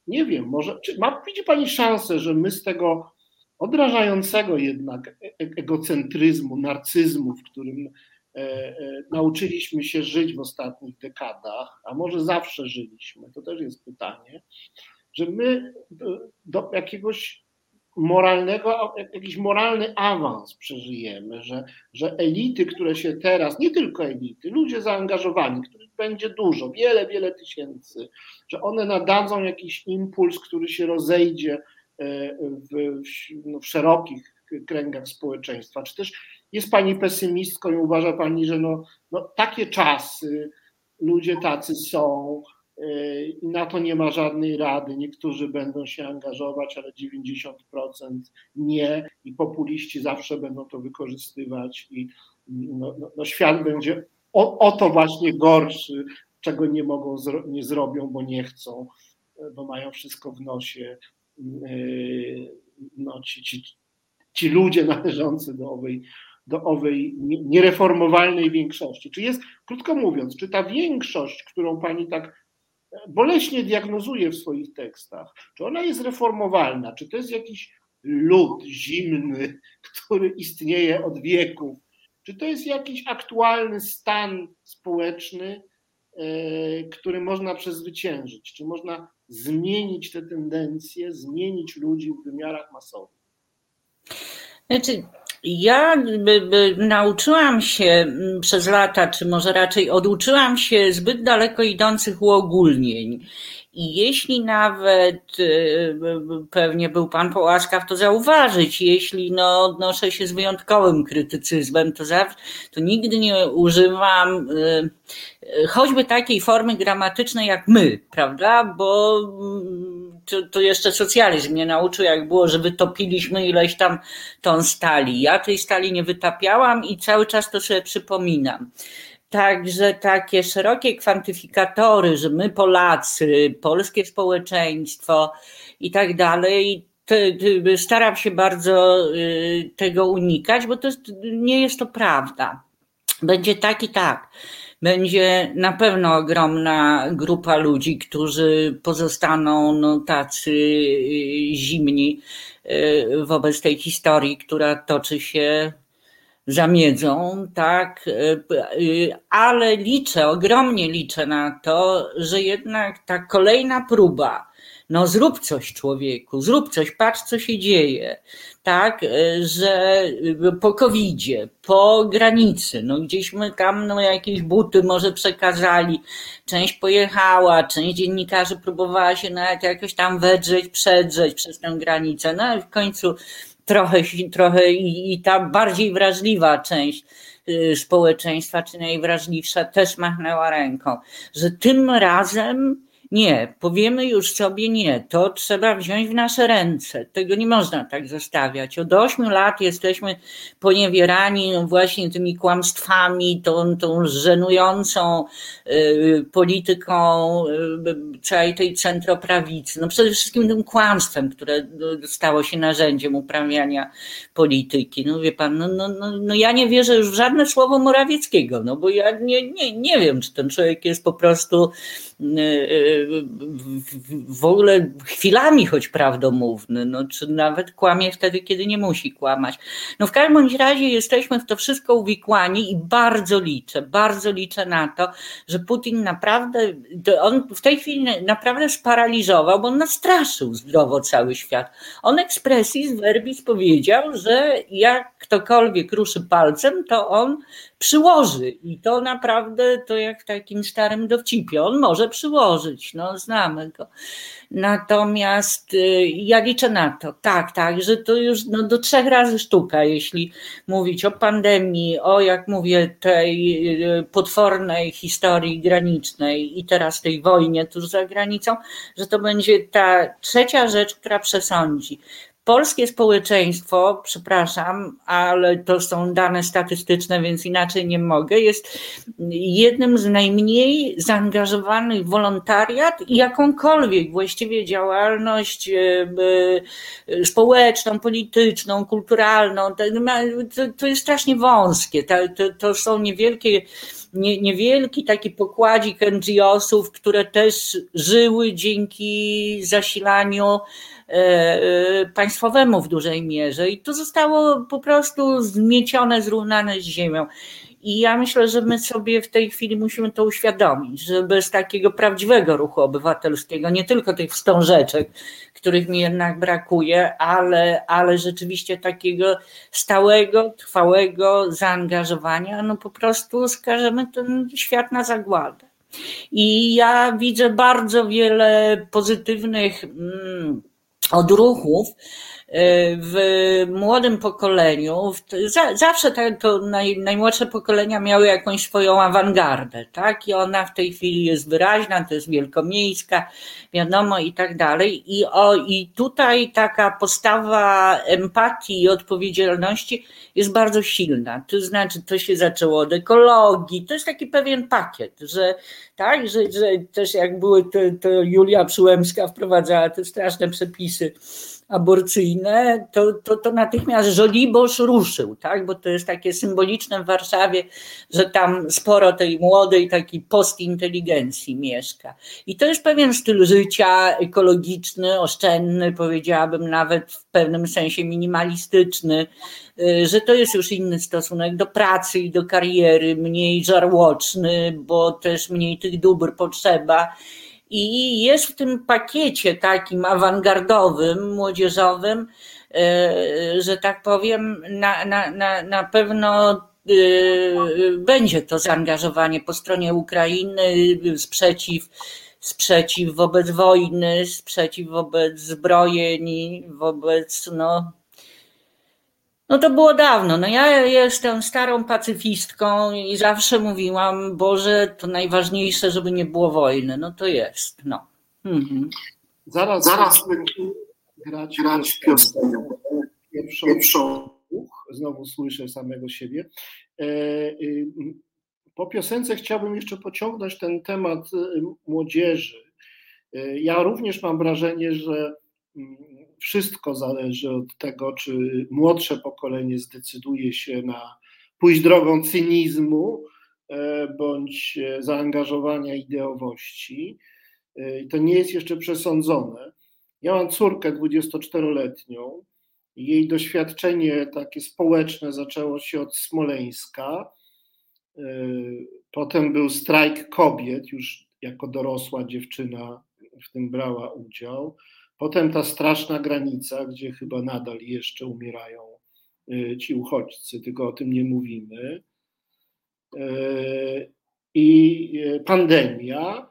nie wiem, może ma, widzi Pani szansę, że my z tego odrażającego jednak e, e, egocentryzmu, narcyzmu, w którym e, nauczyliśmy się żyć w ostatnich dekadach, a może zawsze żyliśmy, to też jest pytanie, że my do jakiegoś moralnego, jakiś moralny awans przeżyjemy, że, że elity, które się teraz, nie tylko elity, ludzie zaangażowani, których będzie dużo, wiele, wiele tysięcy, że one nadadzą jakiś impuls, który się rozejdzie e, w, w, no, w szerokich kręgach społeczeństwa. Czy też jest Pani pesymistką i uważa Pani, że no, no takie czasy, ludzie tacy są, i na to nie ma żadnej rady. Niektórzy będą się angażować, ale 90% nie i populiści zawsze będą to wykorzystywać i no, no, no świat będzie o, o, to właśnie gorszy, czego nie mogą, nie zrobią, bo nie chcą, bo mają wszystko w nosie. No, ci, ci, ci ludzie należący do owej, do owej niereformowalnej większości. Czy jest, krótko mówiąc, czy ta większość, którą pani tak boleśnie diagnozuje w swoich tekstach, czy ona jest reformowalna, czy to jest jakiś lud zimny, który istnieje od wieków, czy to jest jakiś aktualny stan społeczny, e, który można przezwyciężyć, czy można zmienić te tendencje, zmienić ludzi w wymiarach masowych. Znaczy, ja nauczyłam się mm, przez lata, czy może raczej oduczyłam się zbyt daleko idących uogólnień. I jeśli nawet y, pewnie był Pan połaskaw to zauważyć, jeśli no, odnoszę się z wyjątkowym krytycyzmem, to, zawsze, to nigdy nie używam y, choćby takiej formy gramatycznej jak my, prawda? Bo mm, to, to jeszcze socjalizm mnie nauczył, jak było, że wytopiliśmy ileś tam ton stali. Ja tej stali nie wytapiałam i cały czas to sobie przypominam. Także takie szerokie kwantyfikatory, że my Polacy, polskie społeczeństwo i tak dalej, staram się bardzo y, tego unikać, bo to jest, nie jest to prawda. Będzie tak i tak będzie na pewno ogromna grupa ludzi, którzy pozostaną no, tacy y, zimni y, wobec tej historii, która toczy się za miedzą, tak, y, ale liczę, ogromnie liczę na to, że jednak ta kolejna próba, no zrób coś człowieku, zrób coś, patrz co się dzieje, tak, e, że po covidzie, po granicy, no gdzieśmy tam no jakieś buty może przekazali, część pojechała, część dziennikarzy próbowała się nawet jakoś tam wedrzeć, przedrzeć przez tę granicę, no ale w końcu trochę, trochę i, i ta bardziej wrażliwa część y, społeczeństwa, czy najwrażliwsza, też machnęła ręką, że tym razem nie, powiemy już sobie nie, to trzeba wziąć w nasze ręce. Tego nie można tak zostawiać. Od ośmiu lat jesteśmy poniewierani właśnie tymi kłamstwami, tą, tą żenującą y, polityką y, całej tej centroprawicy. No przede wszystkim tym kłamstwem, które stało się narzędziem uprawiania polityki. No wie pan, no, no, no, no ja nie wierzę już w żadne słowo Morawieckiego, no bo ja nie, nie, nie wiem, czy ten człowiek jest po prostu w ogóle chwilami choć prawdomówny, no, czy nawet kłamie wtedy, kiedy nie musi kłamać. No w każdym razie jesteśmy w to wszystko uwikłani i bardzo liczę, bardzo liczę na to, że Putin naprawdę, on w tej chwili naprawdę sparaliżował, bo on nastraszył zdrowo cały świat. On expressis verbis powiedział, że jak ktokolwiek ruszy palcem, to on przyłoży i to naprawdę to jak w takim starym dowcipie. On może przyłożyć, no znamy go. Natomiast y, ja liczę na to, tak, tak, że to już no, do trzech razy sztuka, jeśli mówić o pandemii, o jak mówię, tej y, potwornej historii granicznej i teraz tej wojnie tuż za granicą, że to będzie ta trzecia rzecz, która przesądzi polskie społeczeństwo, przepraszam, ale to są dane statystyczne, więc inaczej nie mogę, jest jednym z najmniej zaangażowanych w wolontariat i jakąkolwiek właściwie działalność e, e, społeczną, polityczną, kulturalną. To jest strasznie wąskie. To, to, to są niewielkie nie, niewielki taki pokładzik NGO-sów, które też żyły dzięki zasilaniu E, e, państwowemu w dużej mierze i to zostało po prostu zmiecione, zrównane z ziemią. I ja myślę, że my sobie w tej chwili musimy to uświadomić, że bez takiego prawdziwego ruchu obywatelskiego, nie tylko tych wstążeczek, których mi jednak brakuje, ale, ale rzeczywiście takiego stałego, trwałego zaangażowania, no po prostu skażemy ten świat na zagładę. I ja widzę bardzo wiele pozytywnych. Mm, odruchów w młodym pokoleniu, zawsze to naj, najmłodsze pokolenia miały jakąś swoją awangardę, tak? I ona w tej chwili jest wyraźna, to jest wielkomiejska, wiadomo i tak dalej. I, o, I tutaj taka postawa empatii i odpowiedzialności jest bardzo silna. To znaczy, to się zaczęło od ekologii, to jest taki pewien pakiet, że tak, że, że też jak były, to, to Julia Przyłębska wprowadzała te straszne przepisy aborcyjne, to, to, to natychmiast Żoliborz ruszył, tak? bo to jest takie symboliczne w Warszawie, że tam sporo tej młodej takiej postinteligencji mieszka. I to jest pewien styl życia ekologiczny, oszczędny, powiedziałabym nawet w pewnym sensie minimalistyczny, y, że to jest już inny stosunek do pracy i do kariery, mniej żarłoczny, bo też mniej tych dóbr potrzeba. I jest w tym pakiecie takim awangardowym, młodzieżowym, e, że tak powiem, na, na, na, na pewno e, będzie to zaangażowanie po stronie Ukrainy, sprzeciw, sprzeciw wobec wojny, sprzeciw wobec zbrojeń, wobec no, no to było dawno. No ja jestem starą pacyfistką i zawsze mówiłam, Boże, to najważniejsze, żeby nie było wojny. No to jest. No. Mhm. Zaraz, zaraz grać, grać piosenkę. Pierwszą, pierwszą. Znowu słyszę samego siebie. E, y, po piosence chciałbym jeszcze pociągnąć ten temat y, młodzieży. E, ja również mam wrażenie, że wszystko zależy od tego, czy młodsze pokolenie zdecyduje się na pójść drogą cynizmu e, bądź zaangażowania ideowości. E, to nie jest jeszcze przesądzone. Ja mam córkę 24-letnią. Jej doświadczenie takie społeczne zaczęło się od Smoleńska. E, potem był strajk kobiet, już jako dorosła dziewczyna w tym brała udział. Potem ta straszna granica, gdzie chyba nadal jeszcze umierają y, ci uchodźcy, tylko o tym nie mówimy. Y, I y, pandemia,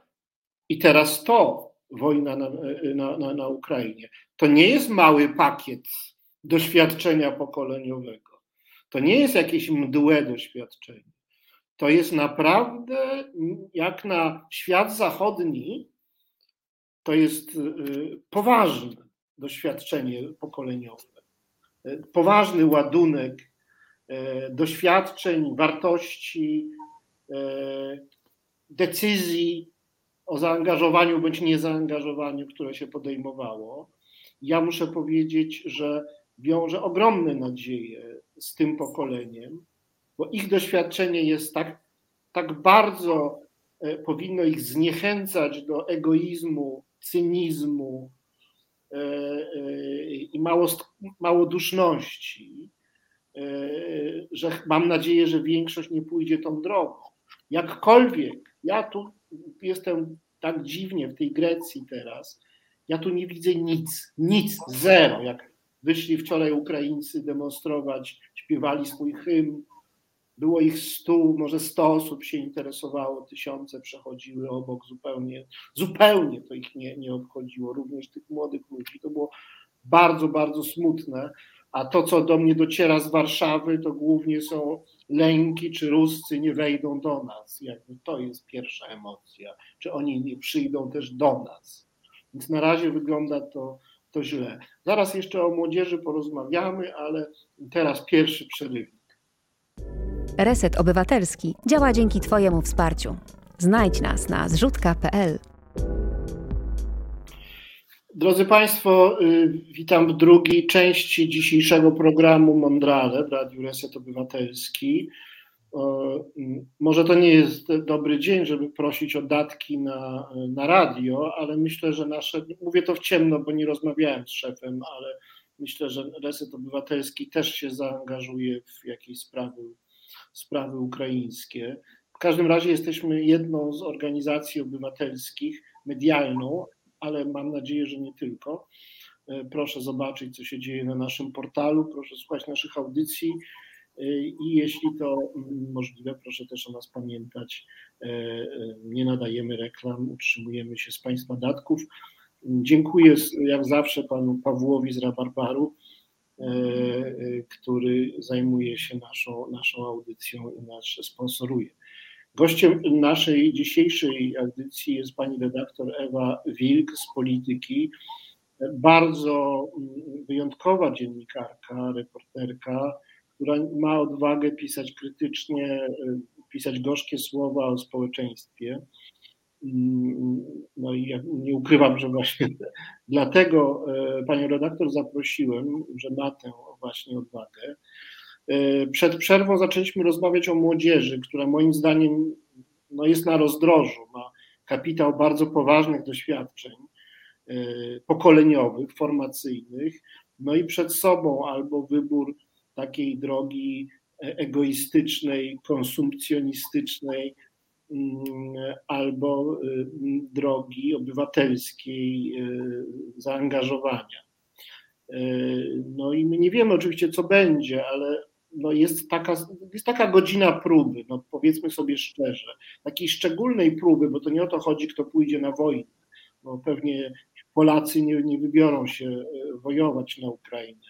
i teraz to, wojna na, na, na, na Ukrainie. To nie jest mały pakiet doświadczenia pokoleniowego. To nie jest jakieś mdłe doświadczenie. To jest naprawdę, jak na świat zachodni, to jest y, poważne doświadczenie pokoleniowe, y, poważny ładunek y, doświadczeń, wartości, decyzji o zaangażowaniu bądź niezaangażowaniu, które się podejmowało. Ja muszę powiedzieć, że wiążę ogromne nadzieje z tym pokoleniem, bo ich doświadczenie jest tak, tak bardzo powinno ich zniechęcać do egoizmu cynizmu e, e, i małoduszności, e, że mam nadzieję, że większość nie pójdzie tą drogą. Jakkolwiek, ja tu jestem tak dziwnie w tej Grecji teraz, ja tu nie widzę nic, nic, zero. Jak wyszli wczoraj Ukraińcy demonstrować, śpiewali swój hymn, było ich stu, może sto osób się interesowało, tysiące przechodziły obok zupełnie, zupełnie to ich nie, nie obchodziło, również tych młodych ludzi. To było bardzo, bardzo smutne. A to, co do mnie dociera z Warszawy, to głównie są lęki, czy Ruscy nie wejdą do nas. Jakby to jest pierwsza emocja. Czy oni nie przyjdą też do nas. Więc na razie wygląda to, to źle. Zaraz jeszcze o młodzieży porozmawiamy, ale teraz pierwszy przerywnik. Reset Obywatelski działa dzięki Twojemu wsparciu. Znajdź nas na zrzutka.pl. Drodzy Państwo, y, witam w drugiej części dzisiejszego programu Mondrale w Radiu Reset Obywatelski. Może to nie jest dobry dzień, żeby prosić o datki na, na radio, ale myślę, że nasze, mówię to w ciemno, bo nie rozmawiałem z szefem, ale myślę, że Reset Obywatelski też się zaangażuje w jakieś sprawy, sprawy ukraińskie. W każdym razie jesteśmy jedną z organizacji obywatelskich, medialną, ale mam nadzieję, że nie tylko. E, proszę zobaczyć, co się dzieje na naszym portalu, proszę słuchać naszych audycji e, i jeśli to mm, możliwe, proszę też o nas pamiętać. E, nie nadajemy reklam, utrzymujemy się z Państwa datków. Dziękuję jak zawsze panu Pawłowi z Rabarbaru, który zajmuje się naszą, naszą audycją i nas sponsoruje. Gościem naszej dzisiejszej audycji jest pani redaktor Ewa Wilk z Polityki. Bardzo mm, wyjątkowa dziennikarka, reporterka, która ma odwagę pisać krytycznie, y, pisać gorzkie słowa o społeczeństwie. Mm, no i ja nie ukrywam, że właśnie dlatego e, panią redaktor zaprosiłem, że ma tę właśnie odwagę. E, przed przerwą zaczęliśmy rozmawiać o młodzieży, która moim zdaniem no jest na rozdrożu, ma kapitał bardzo poważnych doświadczeń e, pokoleniowych, formacyjnych, no i przed sobą albo wybór takiej drogi egoistycznej, konsumpcjonistycznej, albo drogi obywatelskiej zaangażowania. No i my nie wiemy oczywiście, co będzie, ale no jest, taka, jest taka godzina próby, no powiedzmy sobie szczerze, takiej szczególnej próby, bo to nie o to chodzi, kto pójdzie na wojnę, bo pewnie Polacy nie, nie wybiorą się wojować na Ukrainę,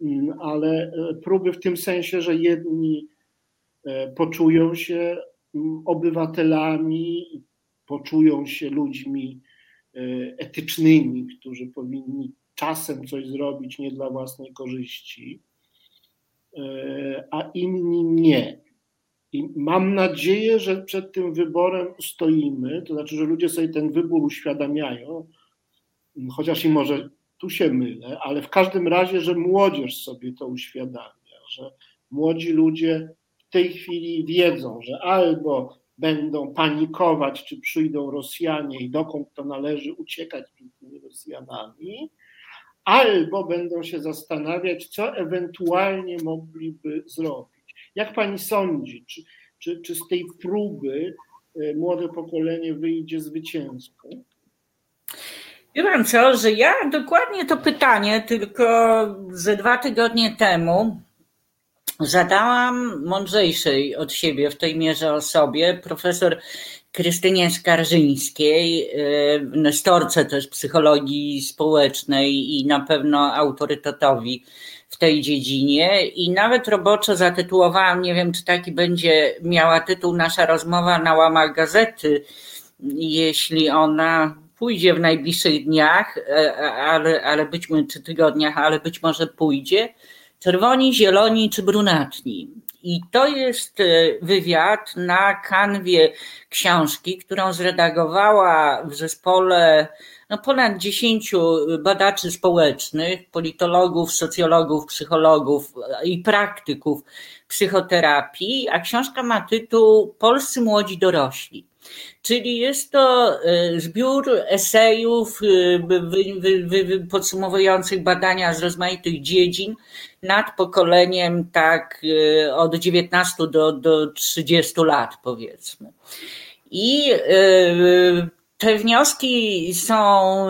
mm, ale próby w tym sensie, że jedni poczują się mm, obywatelami, poczują się ludźmi etycznymi, którzy powinni czasem coś zrobić nie dla własnej korzyści, E, a inni nie. I mam nadzieję, że przed tym wyborem stoimy, to znaczy, że ludzie sobie ten wybór uświadamiają, chociaż i może tu się mylę, ale w każdym razie, że młodzież sobie to uświadamia, że młodzi ludzie w tej chwili wiedzą, że albo będą panikować, czy przyjdą Rosjanie i dokąd to należy uciekać przed tymi Rosjanami, albo będą się zastanawiać, co ewentualnie mogliby zrobić. Jak pani sądzi, czy, czy, czy z tej próby e, młode pokolenie wyjdzie zwycięsko? Wie pan co, że ja dokładnie to pytanie tylko ze dwa tygodnie temu zadałam mądrzejszej od siebie w tej mierze osobie, profesor Krystynie Skarżyńskiej, y, nestorce też psychologii społecznej i na pewno autorytetowi w tej dziedzinie i nawet roboczo zatytułowałam, nie wiem czy taki będzie miała tytuł nasza rozmowa na łamach gazety, jeśli ona pójdzie w najbliższych dniach, e, ale, ale być czy tygodniach, ale być może pójdzie. Czerwoni, zieloni czy brunatni. I to jest e, wywiad na kanwie książki, którą zredagowała w zespole no, ponad dziesięciu badaczy społecznych, politologów, socjologów, psychologów i praktyków psychoterapii, a książka ma tytuł Polscy młodzi dorośli. Czyli jest to e, zbiór esejów e, podsumowujących badania z rozmaitych dziedzin nad pokoleniem tak e, od 19 do, do 30 lat powiedzmy. I te wnioski są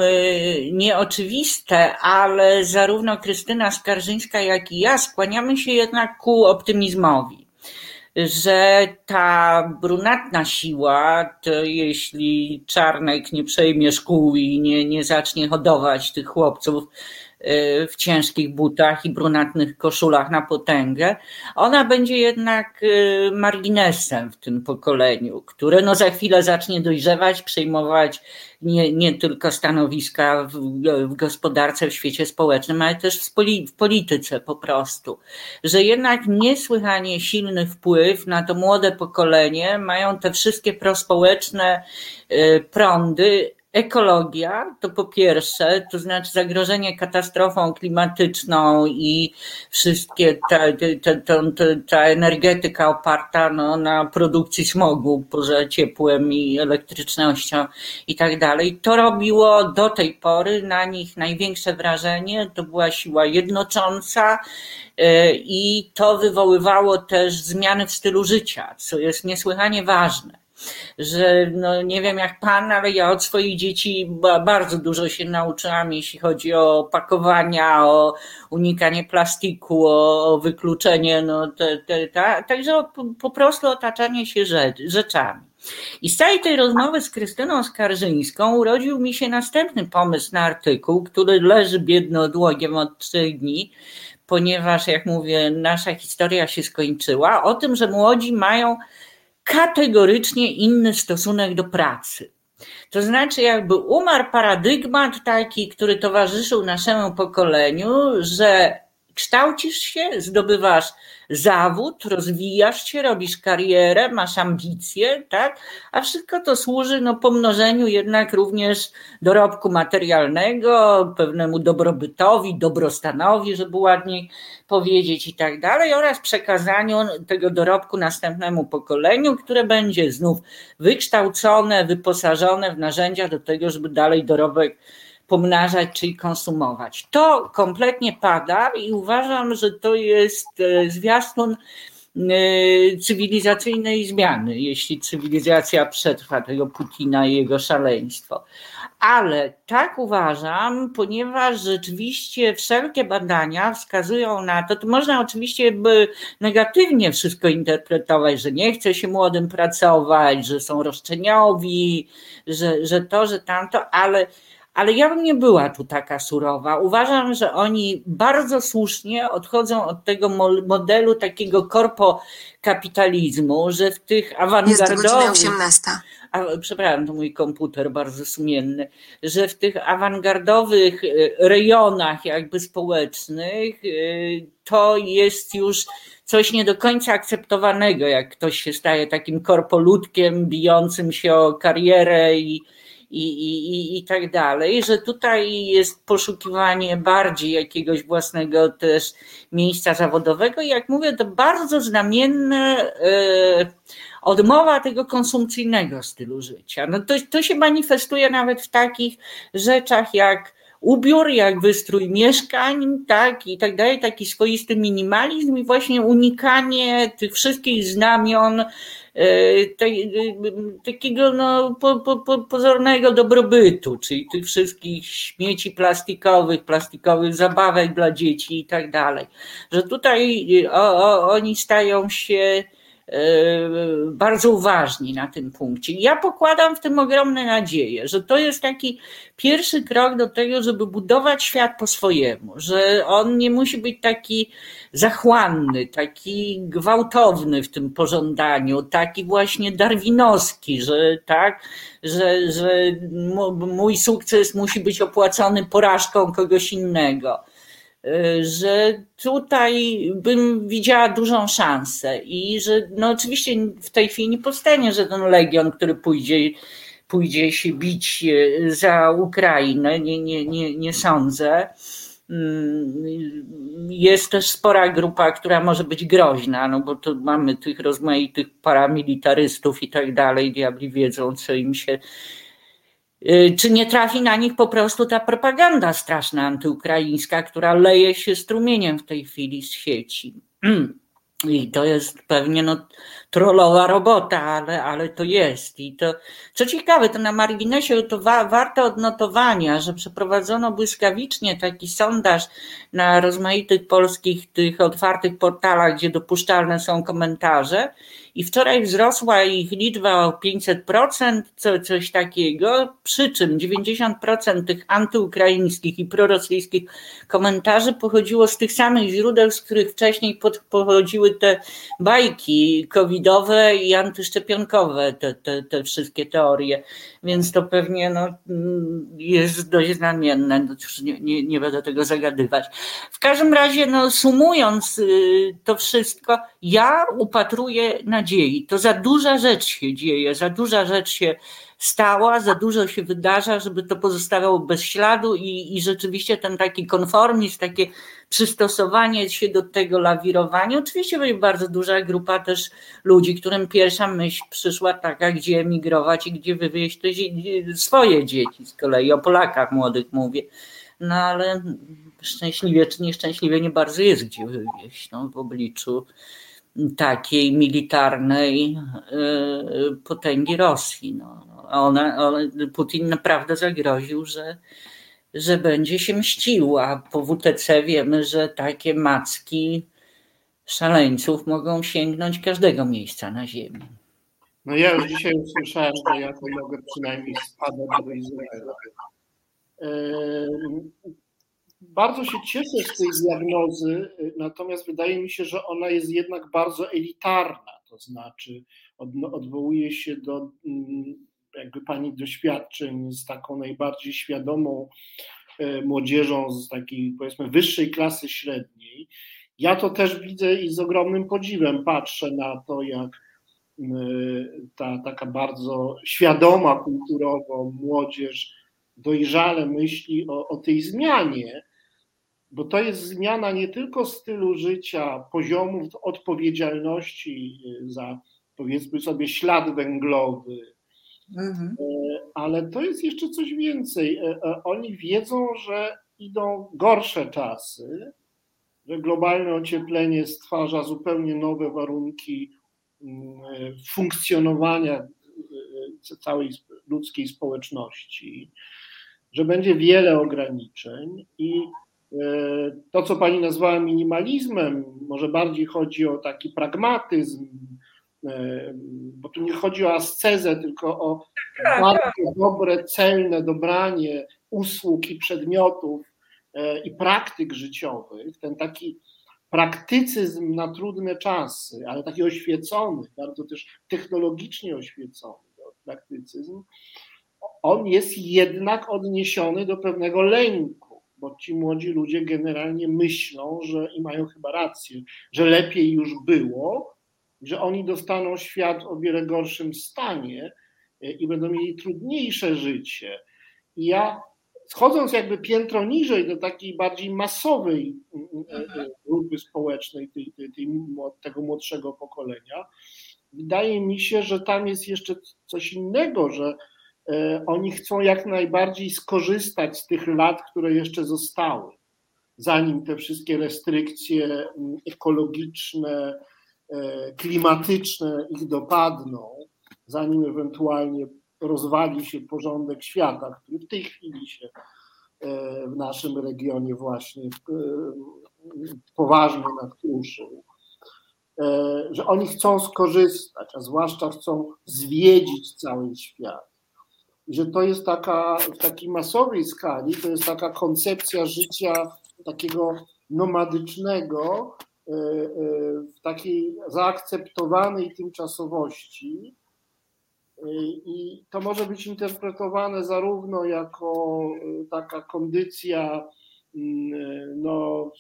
nieoczywiste, ale zarówno Krystyna Skarżyńska, jak i ja skłaniamy się jednak ku optymizmowi. Że ta brunatna siła, to jeśli Czarnek nie przejmie szkół i nie, nie zacznie hodować tych chłopców, w ciężkich butach i brunatnych koszulach na potęgę, ona będzie jednak y, marginesem w tym pokoleniu, które no za chwilę zacznie dojrzewać, przejmować nie, nie tylko stanowiska w, w gospodarce, w świecie społecznym, ale też w, poli, w polityce po prostu. Że jednak niesłychanie silny wpływ na to młode pokolenie mają te wszystkie prospołeczne y, prądy, Ekologia to po pierwsze, to znaczy zagrożenie katastrofą klimatyczną i wszystkie ta, ta, ta, ta energetyka oparta no, na produkcji smogu poza ciepłem i elektrycznością i tak dalej. To robiło do tej pory na nich największe wrażenie. To była siła jednocząca e, i to wywoływało też zmiany w stylu życia, co jest niesłychanie ważne że no nie wiem jak pan, ale ja od swoich dzieci bardzo dużo się nauczyłam, jeśli chodzi o pakowania, o unikanie plastiku, o, wykluczenie, no te, te, te, także po prostu otaczanie się rzeczami. I z całej tej rozmowy z Krystyną Skarżyńską urodził mi się następny pomysł na artykuł, który leży biedno odłogiem od trzech dni, ponieważ, jak mówię, nasza historia się skończyła, o tym, że młodzi mają kategorycznie inny stosunek do pracy. To znaczy, jakby umarł paradygmat taki, który towarzyszył naszemu pokoleniu, że kształcisz się, zdobywasz zawód, rozwijasz się, robisz karierę, masz ambicje, tak? A wszystko to służy no, pomnożeniu jednak również dorobku materialnego, pewnemu dobrobytowi, dobrostanowi, żeby ładniej powiedzieć i tak dalej, oraz przekazaniu tego dorobku następnemu pokoleniu, które będzie znów wykształcone, wyposażone w narzędzia do tego, żeby dalej dorobek pomnażać, czyli konsumować. To kompletnie pada i uważam, że to jest e, zwiastun e, cywilizacyjnej zmiany, jeśli cywilizacja przetrwa tego Putina i jego szaleństwo. Ale tak uważam, ponieważ rzeczywiście wszelkie badania wskazują na to, to można oczywiście by negatywnie wszystko interpretować, że nie chce się młodym pracować, że są roszczeniowi, że, że to, że tamto, ale ale ja bym nie była tu taka surowa. Uważam, że oni bardzo słusznie odchodzą od tego modelu takiego korpokapitalizmu, że w tych awangardowych... Jest 18. A, przepraszam, to mój komputer bardzo sumienny, że w tych awangardowych e, rejonach jakby społecznych e, to jest już coś nie do końca akceptowanego, jak ktoś się staje takim korpoludkiem bijącym się o karierę i, i, i, i tak dalej, że tutaj jest poszukiwanie bardziej jakiegoś własnego też miejsca zawodowego i jak mówię, to bardzo znamienne e, odmowa tego konsumpcyjnego stylu życia. No to, to się manifestuje nawet w takich rzeczach jak ubiór, jak wystrój mieszkań, tak, i tak dalej, taki swoisty minimalizm i właśnie unikanie tych wszystkich znamion E, takiego no, po, po, pozornego dobrobytu, czyli tych wszystkich śmieci plastikowych, plastikowych zabawek dla dzieci i tak dalej. Że tutaj o, o, oni stają się E, bardzo uważni na tym punkcie. Ja pokładam w tym ogromne nadzieje, że to jest taki pierwszy krok do tego, żeby budować świat po swojemu, że on nie musi być taki zachłanny, taki gwałtowny w tym pożądaniu, taki właśnie darwinowski, że tak, że, że mój sukces musi być opłacony porażką kogoś innego że tutaj bym widziała dużą szansę i że no oczywiście w tej chwili nie powstanie ten legion, który pójdzie, pójdzie się bić y, za Ukrainę, nie, nie, nie, nie sądzę. Mm, jest też spora grupa, która może być groźna, no bo tu mamy tych rozmaitych paramilitarystów i tak dalej, diabli wiedzą, co im się Y, czy nie trafi na nich po prostu ta propaganda straszna antyukraińska, która leje się strumieniem w tej chwili z sieci? I to jest pewnie no, trollowa robota, ale, ale to jest. I to, co ciekawe, to na marginesie to wa, warte odnotowania, że przeprowadzono błyskawicznie taki sondaż na rozmaitych polskich tych otwartych portalach, gdzie dopuszczalne są komentarze i wczoraj wzrosła ich liczba o 500%, co, coś takiego, przy czym 90% tych antyukraińskich i prorosyjskich komentarzy pochodziło z tych samych źródeł, z których wcześniej pod, pochodziły te bajki covidowe i antyszczepionkowe, te, te, te wszystkie teorie, więc to pewnie no, jest dość znamienne, no, nie, nie, nie będę tego zagadywać. W każdym razie, no, sumując y, to wszystko, ja upatruję nadziei. To za duża rzecz się dzieje, za duża rzecz się stała, za dużo się wydarza, żeby to pozostawało bez śladu i, i rzeczywiście ten taki konformizm, takie przystosowanie się do tego lawirowania. Oczywiście będzie bardzo duża grupa też ludzi, którym pierwsza myśl przyszła taka, gdzie emigrować i gdzie wywieźć te, swoje dzieci z kolei, o Polakach młodych mówię. No ale szczęśliwie czy nieszczęśliwie nie bardzo jest gdzie wywieźć no, w obliczu takiej militarnej e, potęgi Rosji. No. Ona, ona, Putin naprawdę zagroził, że, że będzie się mścił, a po WTC wiemy, że takie macki szaleńców mogą sięgnąć każdego miejsca na ziemi. No ja już dzisiaj usłyszałem, że ja to mogę przynajmniej spadać do Izraela. Bardzo się cieszę z tej diagnozy, natomiast wydaje mi się, że ona jest jednak bardzo elitarna, to znaczy odwołuje się do mm, jakby pani doświadczeń z taką najbardziej świadomą e, młodzieżą z takiej powiedzmy wyższej klasy średniej. Ja to też widzę i z ogromnym podziwem patrzę na to, jak ta taka bardzo świadoma kulturowo młodzież dojrzale myśli o, o tej zmianie, bo to jest zmiana nie tylko stylu życia, poziomów odpowiedzialności za powiedzmy sobie ślad węglowy, mhm. E, ale to jest jeszcze coś więcej. E, oni wiedzą, że idą gorsze czasy, że globalne ocieplenie stwarza zupełnie nowe warunki mm, funkcjonowania całej ludzkiej społeczności, że będzie wiele ograniczeń i to, co pani nazwała minimalizmem, może bardziej chodzi o taki pragmatyzm, e, bo tu nie chodzi o ascezę, tylko o tak, bardzo tak. dobre, celne dobranie usług i przedmiotów e, i praktyk życiowych, ten taki praktycyzm na trudne czasy, ale taki oświecony, bardzo też technologicznie oświecony praktycyzm, on jest jednak odniesiony do pewnego lęku bo ci młodzi ludzie generalnie myślą, że i mają chyba rację, że lepiej już było, że oni dostaną świat o wiele gorszym stanie e, i będą mieli trudniejsze życie. I ja schodząc jakby piętro niżej do takiej bardziej masowej e, e, grupy społecznej tej, tej, tej, tego młodszego pokolenia, wydaje mi się, że tam jest jeszcze coś innego, że oni chcą jak najbardziej skorzystać z tych lat, które jeszcze zostały, zanim te wszystkie restrykcje ekologiczne, e, klimatyczne ich dopadną, zanim ewentualnie rozwali się porządek świata, który w tej chwili się e, w naszym regionie właśnie poważnie nadkruszył, że oni chcą skorzystać, a zwłaszcza chcą zwiedzić cały świat że to jest taka w takiej masowej skali, to jest taka koncepcja życia takiego nomadycznego, e, e, w takiej zaakceptowanej tymczasowości. E, I to może być interpretowane zarówno jako taka kondycja, mm, no,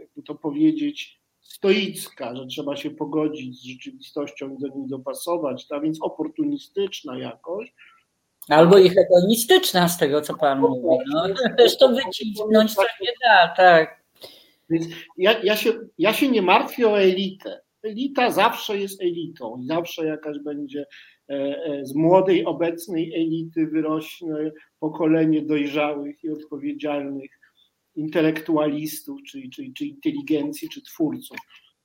jakby to powiedzieć, stoicka, że trzeba się pogodzić z rzeczywistością i do niej dopasować, a więc oportunistyczna jakoś, Albo i hedonistyczna z tego, co Pan mówi. No, też to wycisnąć to nie da, tak. Więc ja, ja, się, ja się nie martwię o elitę. Elita zawsze jest elitą zawsze jakaś będzie e, e, z młodej, obecnej elity wyrośnie pokolenie dojrzałych i odpowiedzialnych intelektualistów, czy, czy, czy inteligencji, czy twórców.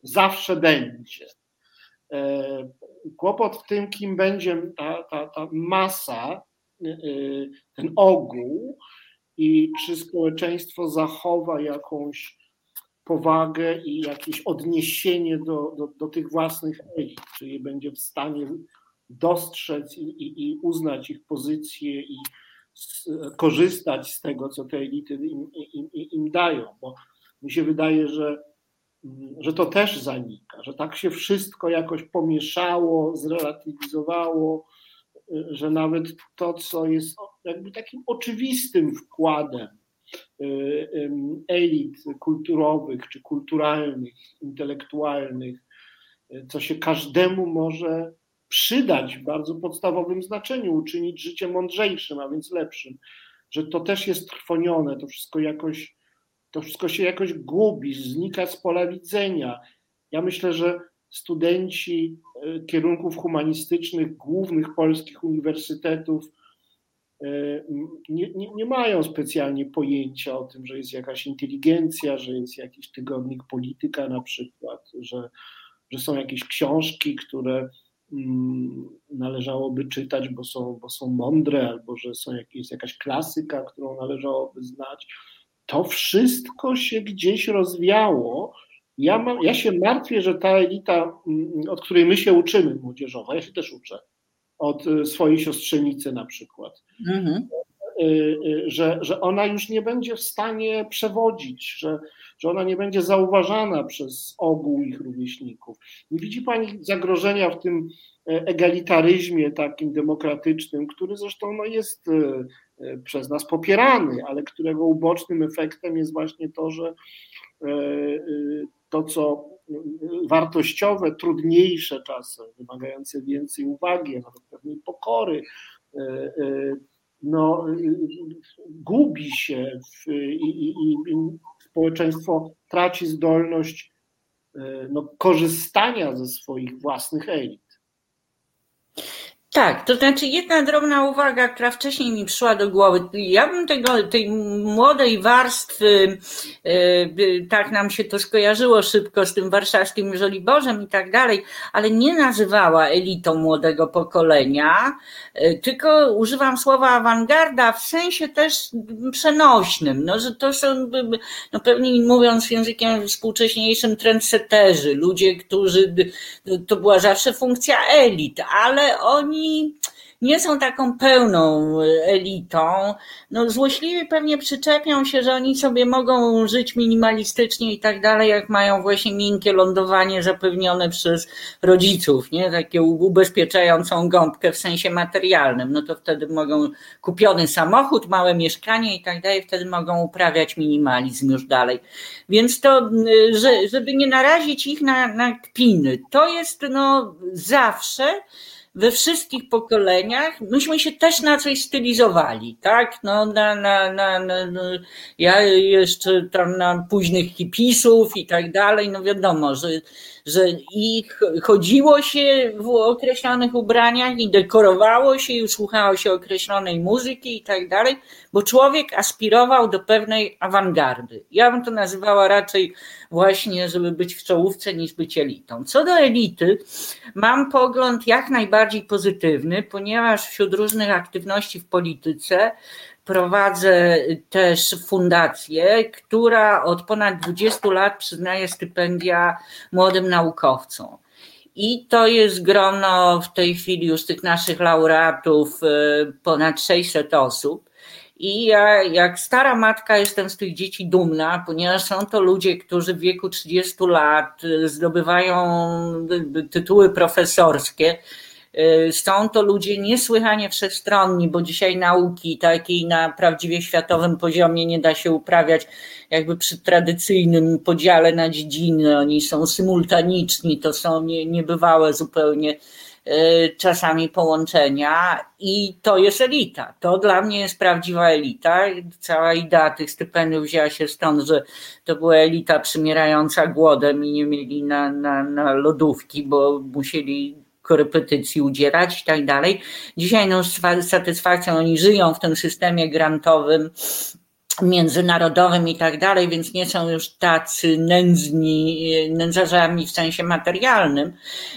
zawsze będzie. Kłopot w tym, kim będzie ta, ta, ta masa, ten ogół i czy społeczeństwo zachowa jakąś powagę i jakieś odniesienie do, do, do tych własnych elit, czy je będzie w stanie dostrzec i, i, i uznać ich pozycję i korzystać z tego, co te elity im, im, im dają, bo mi się wydaje, że, że to też zanika, że tak się wszystko jakoś pomieszało, zrelatywizowało, że nawet to, co jest jakby takim oczywistym wkładem y, elit kulturowych czy kulturalnych, intelektualnych, co się każdemu może przydać w bardzo podstawowym znaczeniu, uczynić życie mądrzejszym, a więc lepszym, że to też jest trwonione, to wszystko jakoś, to wszystko się jakoś gubi, znika z pola widzenia. Ja myślę, że studenci e, kierunków humanistycznych głównych polskich uniwersytetów e, nie, nie, nie, mają specjalnie pojęcia o tym, że jest jakaś inteligencja, że jest jakiś tygodnik polityka na przykład, że, że są jakieś książki, które mm, należałoby czytać, bo są, bo są mądre, albo że są jakieś, jakaś klasyka, którą należałoby znać. To wszystko się gdzieś rozwiało ja, mam, ja się martwię, że ta elita, mm, od której my się uczymy, młodzieżowa, ja się też uczę, od y, swojej siostrzenicy na przykład, mhm. Y, y, że, że ona już nie będzie w stanie przewodzić, że, że ona nie będzie zauważana przez ogół ich rówieśników. Nie widzi Pani zagrożenia w tym e, egalitaryzmie takim demokratycznym, który zresztą no, jest przez nas popierany, ale którego ubocznym efektem jest właśnie to, że e, to, co wartościowe, trudniejsze czasem, wymagające więcej uwagi, nawet pewnej pokory, e, e, no, gubi się w, i, i, i społeczeństwo traci zdolność e, no, korzystania ze swoich własnych elit. Tak, to znaczy jedna drobna uwaga, która wcześniej mi przyszła do głowy. Ja bym tego, tej młodej warstwy, yy, tak nam się to skojarzyło szybko z tym warszawskim Żoliborzem i tak dalej, ale nie nazywała elitą młodego pokolenia, yy, tylko używam słowa awangarda w sensie też przenośnym, no, że to są, no pewnie mówiąc językiem współcześniejszym, trendseterzy, ludzie, którzy, to była zawsze funkcja elit, ale oni nie są taką pełną elitą. No, złośliwi pewnie przyczepią się, że oni sobie mogą żyć minimalistycznie i tak dalej, jak mają właśnie miękkie lądowanie zapewnione przez rodziców, nie? Takie ubezpieczającą gąbkę w sensie materialnym. No to wtedy mogą kupiony samochód, małe mieszkanie i tak dalej, wtedy mogą uprawiać minimalizm już dalej. Więc to, że, żeby nie narazić ich na, na kpiny, to jest no zawsze we wszystkich pokoleniach myśmy się też na coś stylizowali, tak? No, na, na, na, na, no, ja jeszcze tam na późnych hipisów i tak dalej, no wiadomo, że że i chodziło się w określonych ubraniach i dekorowało się i słuchało się określonej muzyki i tak dalej, bo człowiek aspirował do pewnej awangardy. Ja bym to nazywała raczej właśnie, żeby być w czołówce niż być elitą. Co do elity, mam pogląd jak najbardziej pozytywny, ponieważ wśród różnych aktywności w polityce Prowadzę też fundację, która od ponad 20 lat przyznaje stypendia młodym naukowcom. I to jest grono w tej chwili już tych naszych laureatów y, ponad 600 osób. I ja, jak stara matka, jestem z tych dzieci dumna, ponieważ są to ludzie, którzy w wieku 30 lat y, zdobywają y, tytuły profesorskie są to ludzie niesłychanie wszechstronni, bo dzisiaj nauki takiej na prawdziwie światowym poziomie nie da się uprawiać jakby przy tradycyjnym podziale na dziedziny. Oni są symultaniczni, to są nie, niebywałe zupełnie y, czasami połączenia i to jest elita. To dla mnie jest prawdziwa elita. Cała idea tych stypendiów wzięła się stąd, że to była elita przymierająca głodem i nie mieli na, na, na lodówki, bo musieli korepetycji udzielać i tak dalej. Dzisiaj no, z satysfakcją oni żyją w tym systemie grantowym międzynarodowym i tak dalej, więc nie są już tacy nędzni, nędzarzami w sensie materialnym.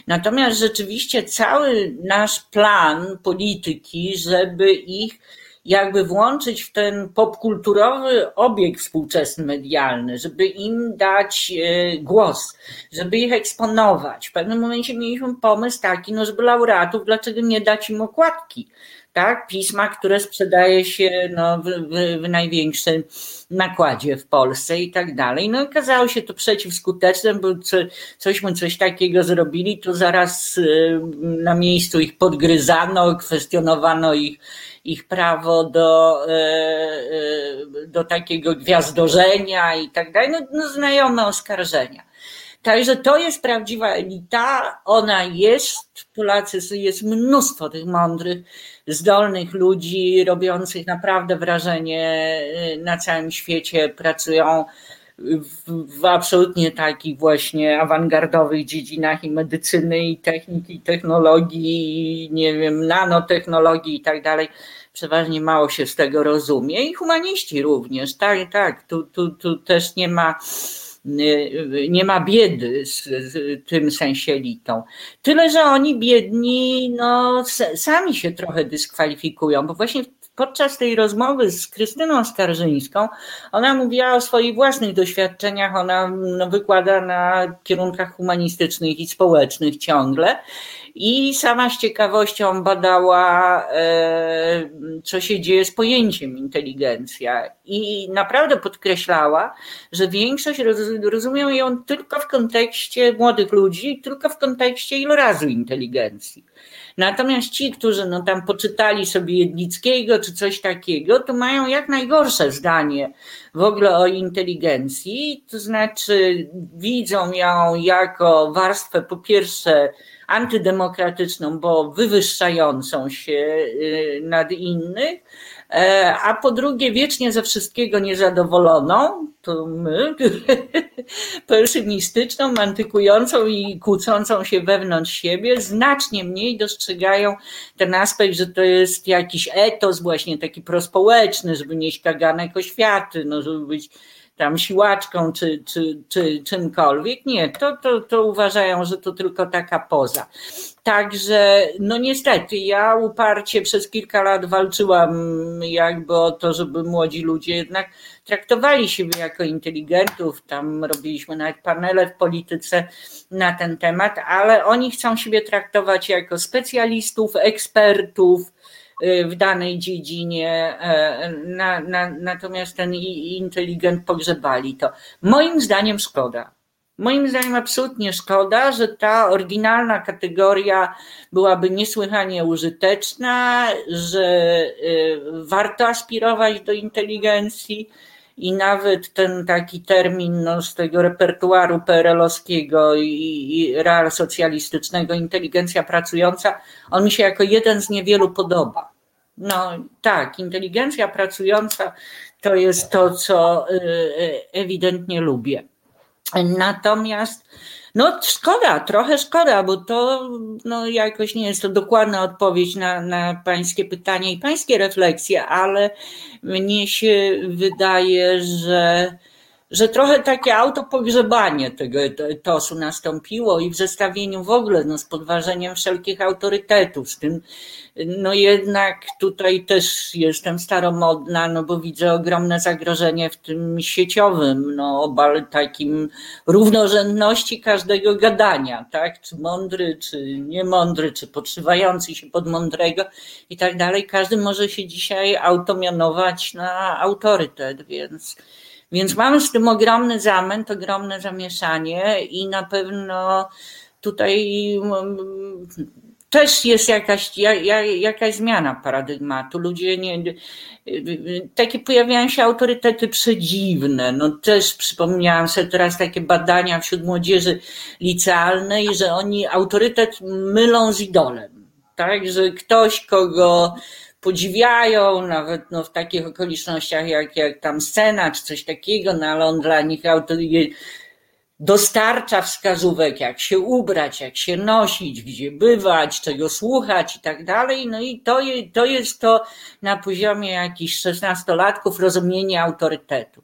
Natomiast rzeczywiście cały nasz plan polityki, żeby ich jakby włączyć w ten popkulturowy obieg współczesny medialny, żeby im dać e, głos, żeby ich eksponować. W pewnym momencie mieliśmy pomysł taki, no żeby laureatów, dlaczego nie dać im okładki? Tak? Pisma, które sprzedaje się no, w, w, w największym nakładzie w Polsce i tak dalej. No okazało się to przeciwskuteczne, bo co, cośmy coś takiego zrobili, to zaraz y, na miejscu ich podgryzano, kwestionowano ich, ich prawo do, y, y, do takiego gwiazdorzenia i tak dalej. No, no znajome oskarżenia. Także to jest prawdziwa elita, ona jest, Polacy, jest mnóstwo tych mądrych, zdolnych ludzi, robiących naprawdę wrażenie y, na całym świecie, pracują w, w absolutnie takich właśnie awangardowych dziedzinach i medycyny, i techniki, i technologii, i nie wiem, nanotechnologii i tak dalej. Przeważnie mało się z tego rozumie. I humaniści również, tak, tak, tu, tu, tu też nie ma nie ma biedy z, z tym sensie elitą. Tyle, że oni biedni, no, sami się trochę dyskwalifikują, bo właśnie podczas tej rozmowy z Krystyną Skarżyńską, ona mówiła o swoich własnych doświadczeniach, ona no, wykłada na kierunkach humanistycznych i społecznych ciągle i sama z ciekawością badała, e, co się dzieje z pojęciem inteligencja. I naprawdę podkreślała, że większość rozumie ją tylko w kontekście młodych ludzi, tylko w kontekście ilorazu inteligencji. Natomiast ci, którzy no tam poczytali sobie Jedlickiego czy coś takiego, to mają jak najgorsze zdanie w ogóle o inteligencji, to znaczy widzą ją jako warstwę po pierwsze antydemokratyczną, bo wywyższającą się y, nad innych, e, a po drugie wiecznie ze wszystkiego niezadowoloną, to my, pesymistyczną, mantykującą i kłócącą się wewnątrz siebie, znacznie mniej dostrzegają ten aspekt, że to jest jakiś etos właśnie taki prospołeczny, żeby nieść kaganek oświaty, no żeby być tam siłaczką czy, czy, czy czymkolwiek. Nie, to, to, to uważają, że to tylko taka poza. Także, no niestety, ja uparcie przez kilka lat walczyłam jakby o to, żeby młodzi ludzie jednak traktowali siebie jako inteligentów. Tam robiliśmy nawet panele w polityce na ten temat, ale oni chcą siebie traktować jako specjalistów, ekspertów, w danej dziedzinie, e, na, na, natomiast ten inteligent pogrzebali to. Moim zdaniem szkoda. Moim zdaniem absolutnie szkoda, że ta oryginalna kategoria byłaby niesłychanie użyteczna, że y, warto aspirować do inteligencji i nawet ten taki termin no, z tego repertuaru PRL-owskiego i, i realsocjalistycznego, inteligencja pracująca, on mi się jako jeden z niewielu podoba. No tak, inteligencja pracująca to jest to, co y, y, ewidentnie lubię. Natomiast no szkoda, trochę szkoda, bo to no, jakoś nie jest to dokładna odpowiedź na, na pańskie pytanie i pańskie refleksje, ale mnie się wydaje, że że trochę takie autopogrzebanie tego etosu nastąpiło i w zestawieniu w ogóle no, z podważeniem wszelkich autorytetów, z tym no jednak tutaj też jestem staromodna, no bo widzę ogromne zagrożenie w tym sieciowym, no obal takim równorzędności każdego gadania, tak, czy mądry, czy niemądry, czy podszywający się pod mądrego i tak dalej, każdy może się dzisiaj automianować na autorytet, więc więc mamy z tym ogromny zamęt, ogromne zamieszanie i na pewno tutaj mm, też jest jakaś, jakaś zmiana paradygmatu. Ludzie nie, takie pojawiają się autorytety przedziwne. No też przypomniałam sobie teraz takie badania wśród młodzieży licealnej, że oni autorytet mylą z idolem. Tak, że ktoś, kogo podziwiają, nawet no, w takich okolicznościach jak, jak tam scena czy coś takiego, no ale on dla nich dostarcza wskazówek, jak się ubrać, jak się nosić, gdzie bywać, czego słuchać i tak dalej. No i to, to jest to na poziomie jakichś szesnastolatków rozumienie autorytetu.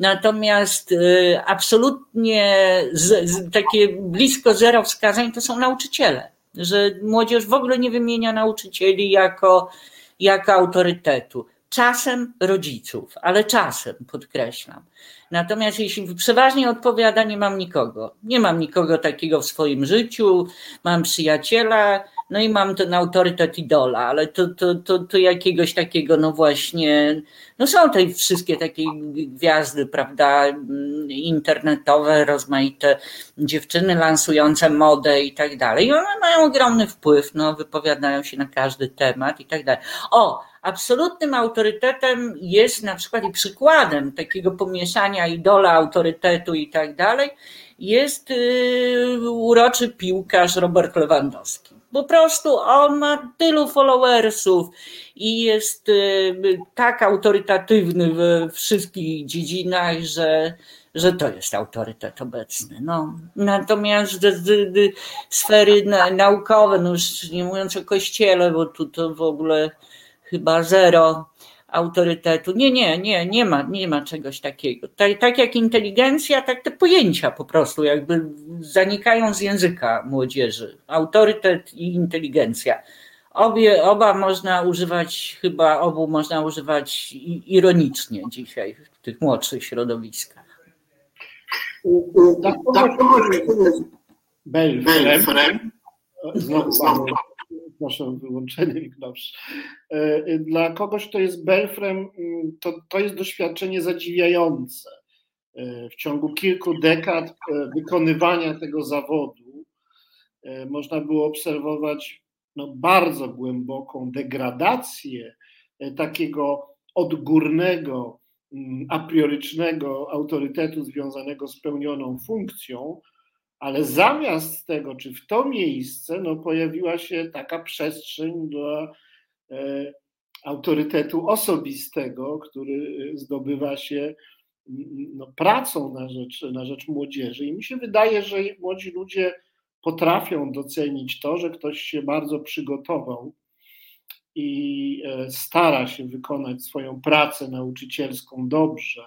Natomiast y, absolutnie z, z, takie blisko zero wskazań to są nauczyciele, że młodzież w ogóle nie wymienia nauczycieli jako, jako autorytetu. Czasem rodziców, ale czasem podkreślam. Natomiast jeśli przeważnie odpowiada, nie mam nikogo. Nie mam nikogo takiego w swoim życiu, mam przyjaciela, no i mam ten autorytet idola, ale to, to, to, to jakiegoś takiego, no właśnie, no są te wszystkie takie gwiazdy, prawda, internetowe, rozmaite dziewczyny lansujące modę i tak dalej. I one mają ogromny wpływ, no wypowiadają się na każdy temat i tak dalej. O, absolutnym autorytetem jest na przykład i przykładem takiego pomieszania idola, autorytetu i tak dalej, jest yy, uroczy piłkarz Robert Lewandowski. Po prostu on ma tylu followersów i jest yy, tak autorytatywny we wszystkich dziedzinach, że, że to jest autorytet obecny. No. Natomiast z, z, z sfery naukowe, no już nie mówiąc o kościele, bo tu to w ogóle chyba zero autorytetu. Nie, nie, nie, nie ma, nie ma czegoś takiego. Tak, tak jak inteligencja, tak te pojęcia po prostu jakby zanikają z języka młodzieży. Autorytet i inteligencja. Obie, oba można używać, chyba obu można używać ironicznie dzisiaj w tych młodszych środowiskach. Belfrem. Znowu proszę o wyłączenie ich e, Dla kogoś, kto jest belfrem, mm, to, to jest doświadczenie zadziwiające. E, w ciągu kilku dekad e, wykonywania tego zawodu można było obserwować no, bardzo głęboką degradację takiego odgórnego, mm, a priorycznego autorytetu związanego z pełnioną funkcją, ale zamiast tego, czy w to miejsce, no, pojawiła się taka przestrzeń dla e, autorytetu osobistego, który zdobywa się no, pracą na rzecz, na rzecz młodzieży. I mi się wydaje, że młodzi ludzie potrafią docenić to, że ktoś się bardzo przygotował i e, stara się wykonać swoją pracę nauczycielską dobrze.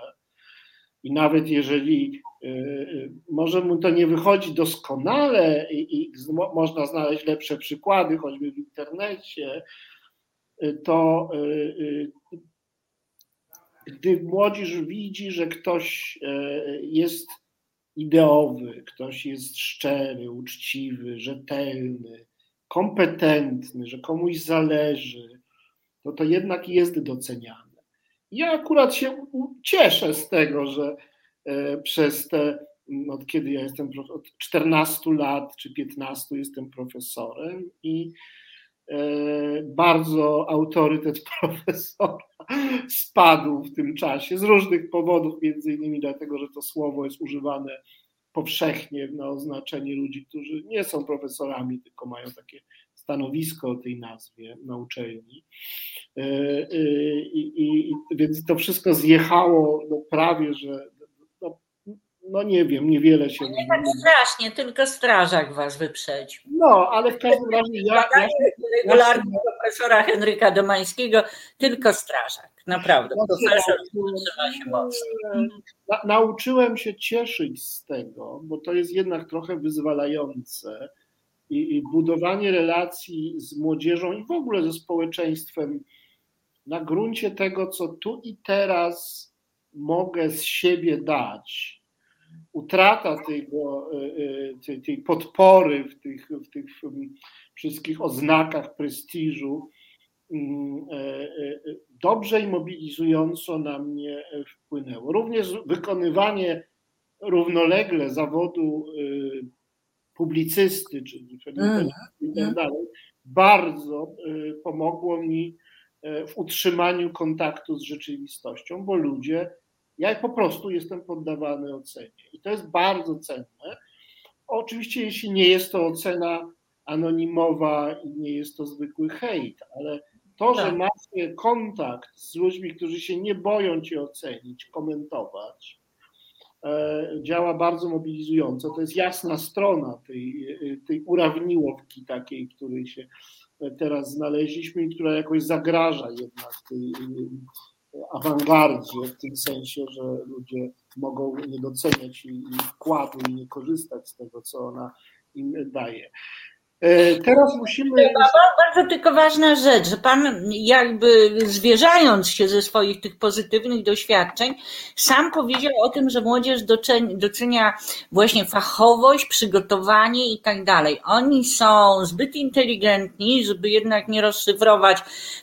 I nawet jeżeli Y, y, może mu to nie wychodzi doskonale i, i można znaleźć lepsze przykłady, choćby w internecie, y, to gdy młodzież widzi, że ktoś jest ideowy, ktoś jest szczery, uczciwy, rzetelny, kompetentny, że komuś zależy, to to jednak jest doceniane. Ja akurat się cieszę z tego, że E, przez te, mm, od kiedy ja jestem, od 14 lat czy 15 jestem profesorem i e, bardzo autorytet profesora spadł w tym czasie z różnych powodów, między innymi dlatego, że to słowo jest używane powszechnie na oznaczenie ludzi, którzy nie są profesorami, tylko mają takie stanowisko o tej nazwie na uczelni. E, I, i, i więc to wszystko zjechało no prawie, że no nie wiem, niewiele się... Nie tak strasznie, tylko strażak was wyprzedził. No, ale w każdym razie ja... ja regularnie ja profesora Henryka Domańskiego, tylko strażak, naprawdę. Profesor trzyma się mocno. Na, nauczyłem się cieszyć z tego, bo to jest jednak trochę wyzwalające i, budowanie relacji z młodzieżą i w ogóle ze społeczeństwem na gruncie tego, co tu i teraz mogę z siebie dać, utrata tego, e, e, tej, tej podpory w tych, w tych wszystkich oznakach prestiżu mm, e, dobrze i mobilizująco na mnie wpłynęło. Również wykonywanie równolegle zawodu publicysty, czyli mm. i tak dalej, bardzo pomogło mi w utrzymaniu kontaktu z rzeczywistością, bo ludzie ja po prostu jestem poddawany ocenie. I to jest bardzo cenne. Oczywiście, jeśli nie jest to ocena anonimowa i nie jest to zwykły hejt, ale to, tak. że masz kontakt z ludźmi, którzy się nie boją cię ocenić, komentować, działa bardzo mobilizująco. To jest jasna strona tej, tej urawniłowki takiej, której się teraz znaleźliśmy i która jakoś zagraża jednak tej awangardzie w tym sensie, że ludzie mogą nie doceniać jej wkładu i nie korzystać z tego, co ona im daje. E, teraz musimy. Bardzo tylko ważna rzecz, że pan jakby zwierzając się ze swoich tych pozytywnych doświadczeń, sam powiedział o tym, że młodzież docenia właśnie fachowość, przygotowanie i tak dalej. Oni są zbyt inteligentni, żeby jednak nie rozszyfrować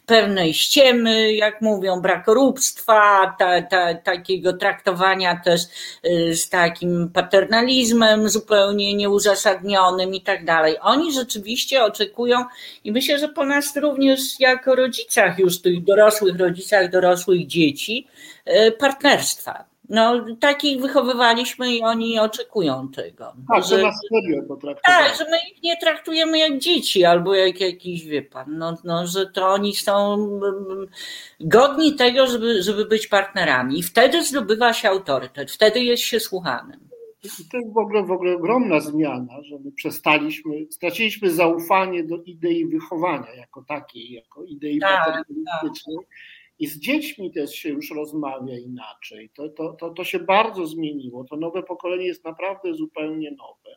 pewnej ściemy, jak mówią, brakoróbstwa, ta, ta, takiego traktowania też y, z takim paternalizmem zupełnie nieuzasadnionym i tak dalej. Oni, że rzeczywiście oczekują i myślę, że po nas również jako rodzicach już tych dorosłych rodzicach, dorosłych dzieci, e, partnerstwa. No, takich wychowywaliśmy i oni oczekują tego. Tak, że, na serio Tak, że my ich nie traktujemy jak dzieci albo jak jakiś, wie pan, no, no, że to oni są mm, godni tego, żeby, żeby być partnerami. I wtedy zdobywa się autorytet, wtedy jest się słuchanym. I to jest w ogóle, w ogóle ogromna zmiana, że my przestaliśmy, straciliśmy zaufanie do idei wychowania jako takiej, jako idei tak, paternalistycznej. Tak. I z dziećmi też się już rozmawia inaczej. To, to, to, to się bardzo zmieniło. To nowe pokolenie jest naprawdę zupełnie nowe.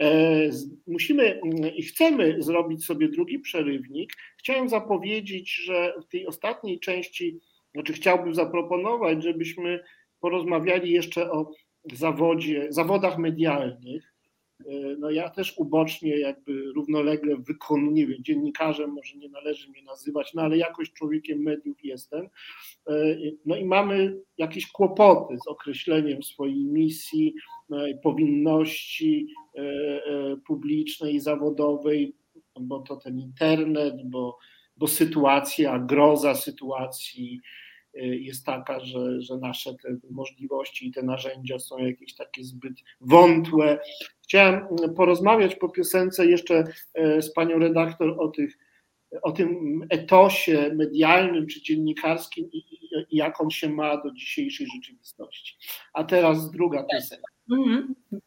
E, musimy i chcemy zrobić sobie drugi przerywnik. Chciałem zapowiedzieć, że w tej ostatniej części, znaczy chciałbym zaproponować, żebyśmy porozmawiali jeszcze o zawodzie, zawodach medialnych. E, no ja też ubocznie, jakby równolegle wykonuję, dziennikarzem może nie należy mnie nazywać, no ale jakoś człowiekiem mediów jestem. E, no i mamy jakieś kłopoty z określeniem swojej misji, e, powinności publicznej i zawodowej, bo to ten internet, bo, bo sytuacja, groza sytuacji, jest taka, że, że nasze te możliwości i te narzędzia są jakieś takie zbyt wątłe. Chciałem porozmawiać po piosence jeszcze y, z panią redaktor o tych o tym etosie medialnym czy dziennikarskim i, i, i jak on się ma do dzisiejszej rzeczywistości. A teraz druga piosenka. Mm -hmm.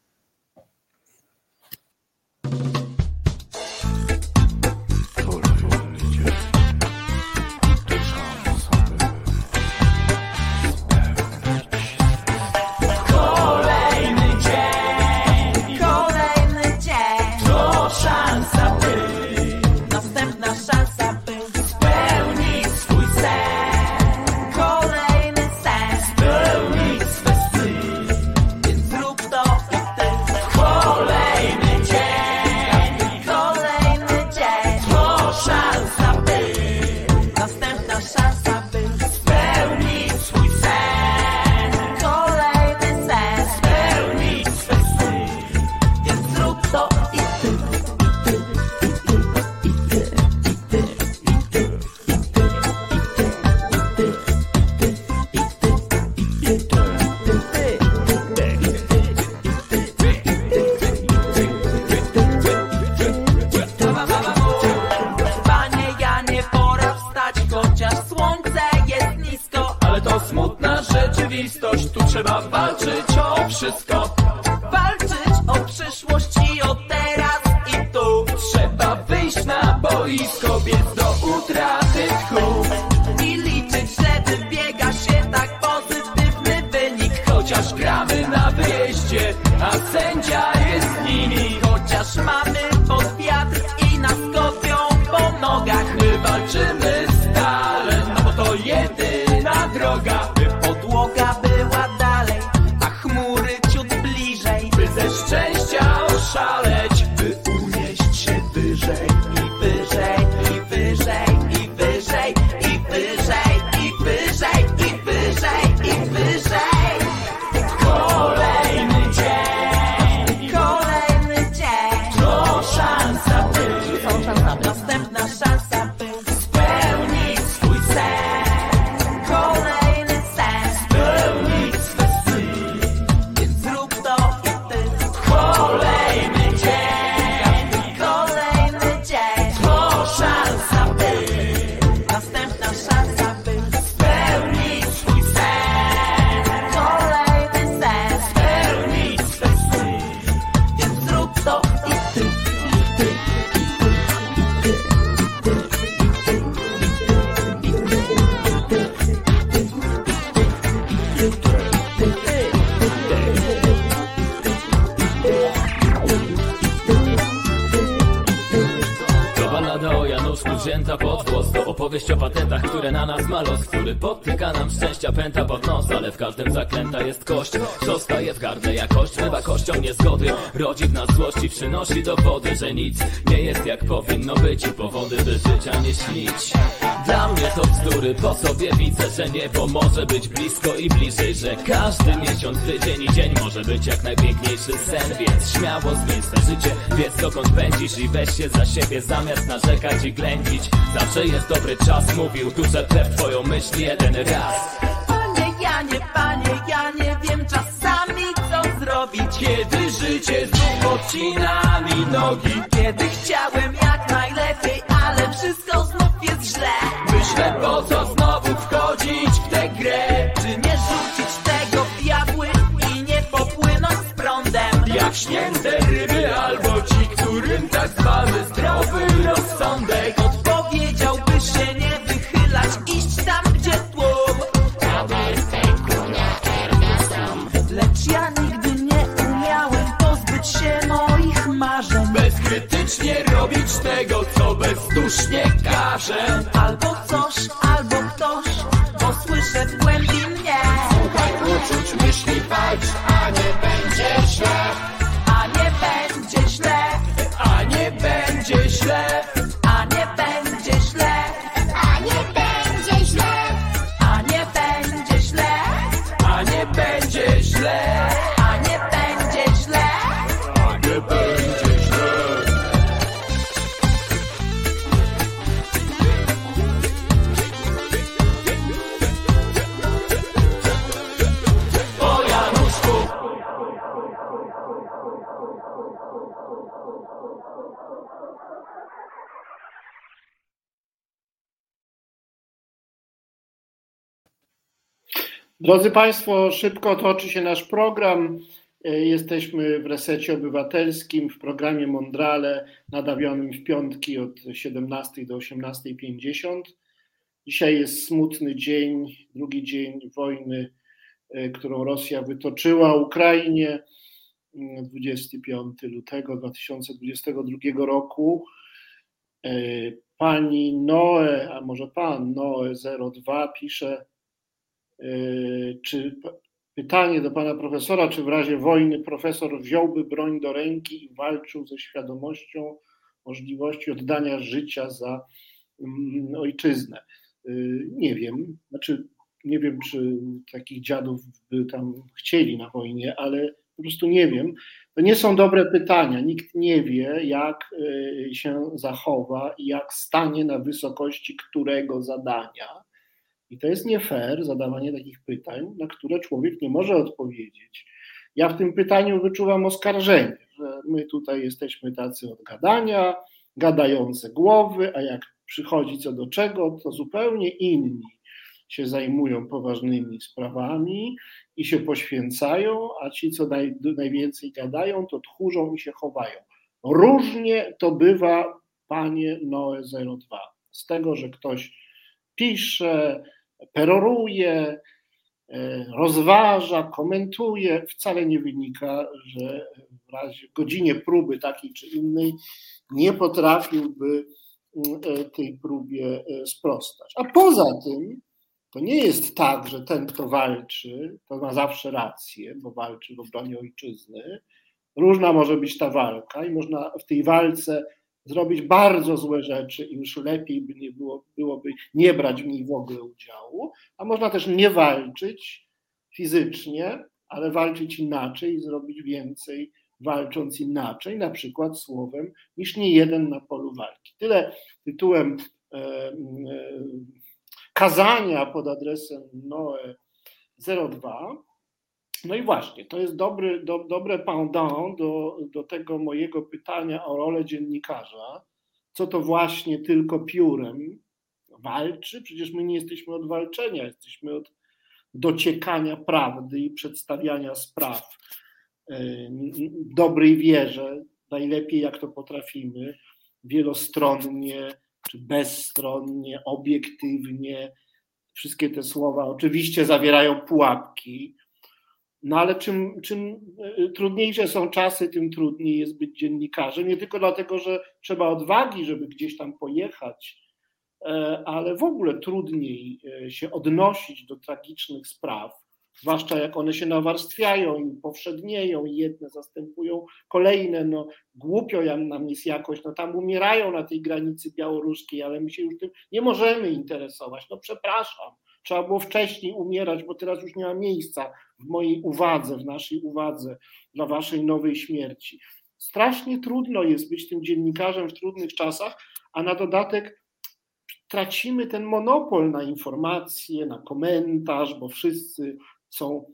Zostaje w gardle jakość, bywa kością niezgody. Rodzi w nas złość i przynosi dowody Że nic nie jest jak powinno być I powody by życia nie śnić. Dla mnie to bzdury, po sobie widzę, że nie pomoże być blisko i bliżej Że każdy miesiąc, tydzień i dzień może być jak najpiękniejszy sen. Więc śmiało zmień swe życie, wiedz dokąd pędzisz I weź się za siebie zamiast narzekać i ględzić. Zawsze jest dobry czas, mówił tu, że w twoją myśl jeden raz Kiedy życie znów odcina mi nogi Kiedy chciałem Drodzy Państwo, szybko toczy się nasz program. E, Jesteśmy w resecie obywatelskim w programie Mondrale nadawionym w piątki od 17 do 18.50. Dzisiaj jest smutny dzień, drugi dzień wojny, e, którą Rosja wytoczyła Ukrainie. mm, 25 lutego 2022 roku. E, Pani Noe, a może pan Noe02 pisze, Czy pytanie do pana profesora, czy w razie wojny profesor wziąłby broń do ręki i walczył ze świadomością możliwości oddania życia za mm, ojczyznę? Yy, Nie wiem, znaczy nie wiem, czy takich dziadów by tam chcieli na wojnie, ale po prostu nie wiem. To nie są dobre pytania. Nikt nie wie, jak yy, się zachowa i jak stanie na wysokości którego zadania. I to jest nie fair zadawanie takich pytań, na które człowiek nie może odpowiedzieć. Ja w tym pytaniu wyczuwam oskarżenie, że my tutaj jesteśmy tacy od gadania, gadające głowy, a jak przychodzi co do czego, to zupełnie inni się zajmują poważnymi sprawami i się poświęcają, a ci, co naj, najwięcej gadają, to tchórzą i się chowają. Różnie to bywa, panie Noe 02. Z tego, że ktoś pisze, peroruje, e, rozważa, komentuje, wcale nie wynika, że w razie godzinie próby takiej czy innej nie potrafiłby mm, e, tej próbie e, sprostać. A poza tym to nie jest tak, że ten, kto walczy, to ma zawsze rację, bo walczy w obronie ojczyzny. Różna może być ta walka i można w tej walce zrobić bardzo złe rzeczy i już lepiej by nie było, byłoby nie brać w niej w ogóle udziału, a można też nie walczyć fizycznie, ale walczyć inaczej i zrobić więcej walcząc inaczej, na przykład słowem, niż nie jeden na polu walki. Tyle tytułem e, e, kazania pod adresem Noe 02. No i właśnie, to jest dobry, do, dobre pendant do, do tego mojego pytania o rolę dziennikarza. Co to właśnie tylko piórem walczy? Przecież my nie jesteśmy od walczenia, jesteśmy od dociekania prawdy i przedstawiania spraw w dobrej wierze, najlepiej jak to potrafimy, wielostronnie czy bezstronnie, obiektywnie. Wszystkie te słowa oczywiście zawierają pułapki, no ale czym, czym trudniejsze są czasy, tym trudniej jest być dziennikarzem. Nie tylko dlatego, że trzeba odwagi, żeby gdzieś tam pojechać e, ale w ogóle trudniej e, się odnosić do tragicznych spraw, zwłaszcza jak one się nawarstwiają i powszednieją i jedne zastępują kolejne, no głupio nam jest jakoś, no tam umierają na tej granicy białoruskiej, ale my się już tym nie możemy interesować, no przepraszam, trzeba było wcześniej umierać, bo teraz już nie ma miejsca w mojej uwadze, w naszej uwadze dla waszej nowej śmierci. Strasznie trudno jest być tym dziennikarzem w trudnych czasach, a na dodatek tracimy ten monopol na informacje, na komentarz, bo wszyscy są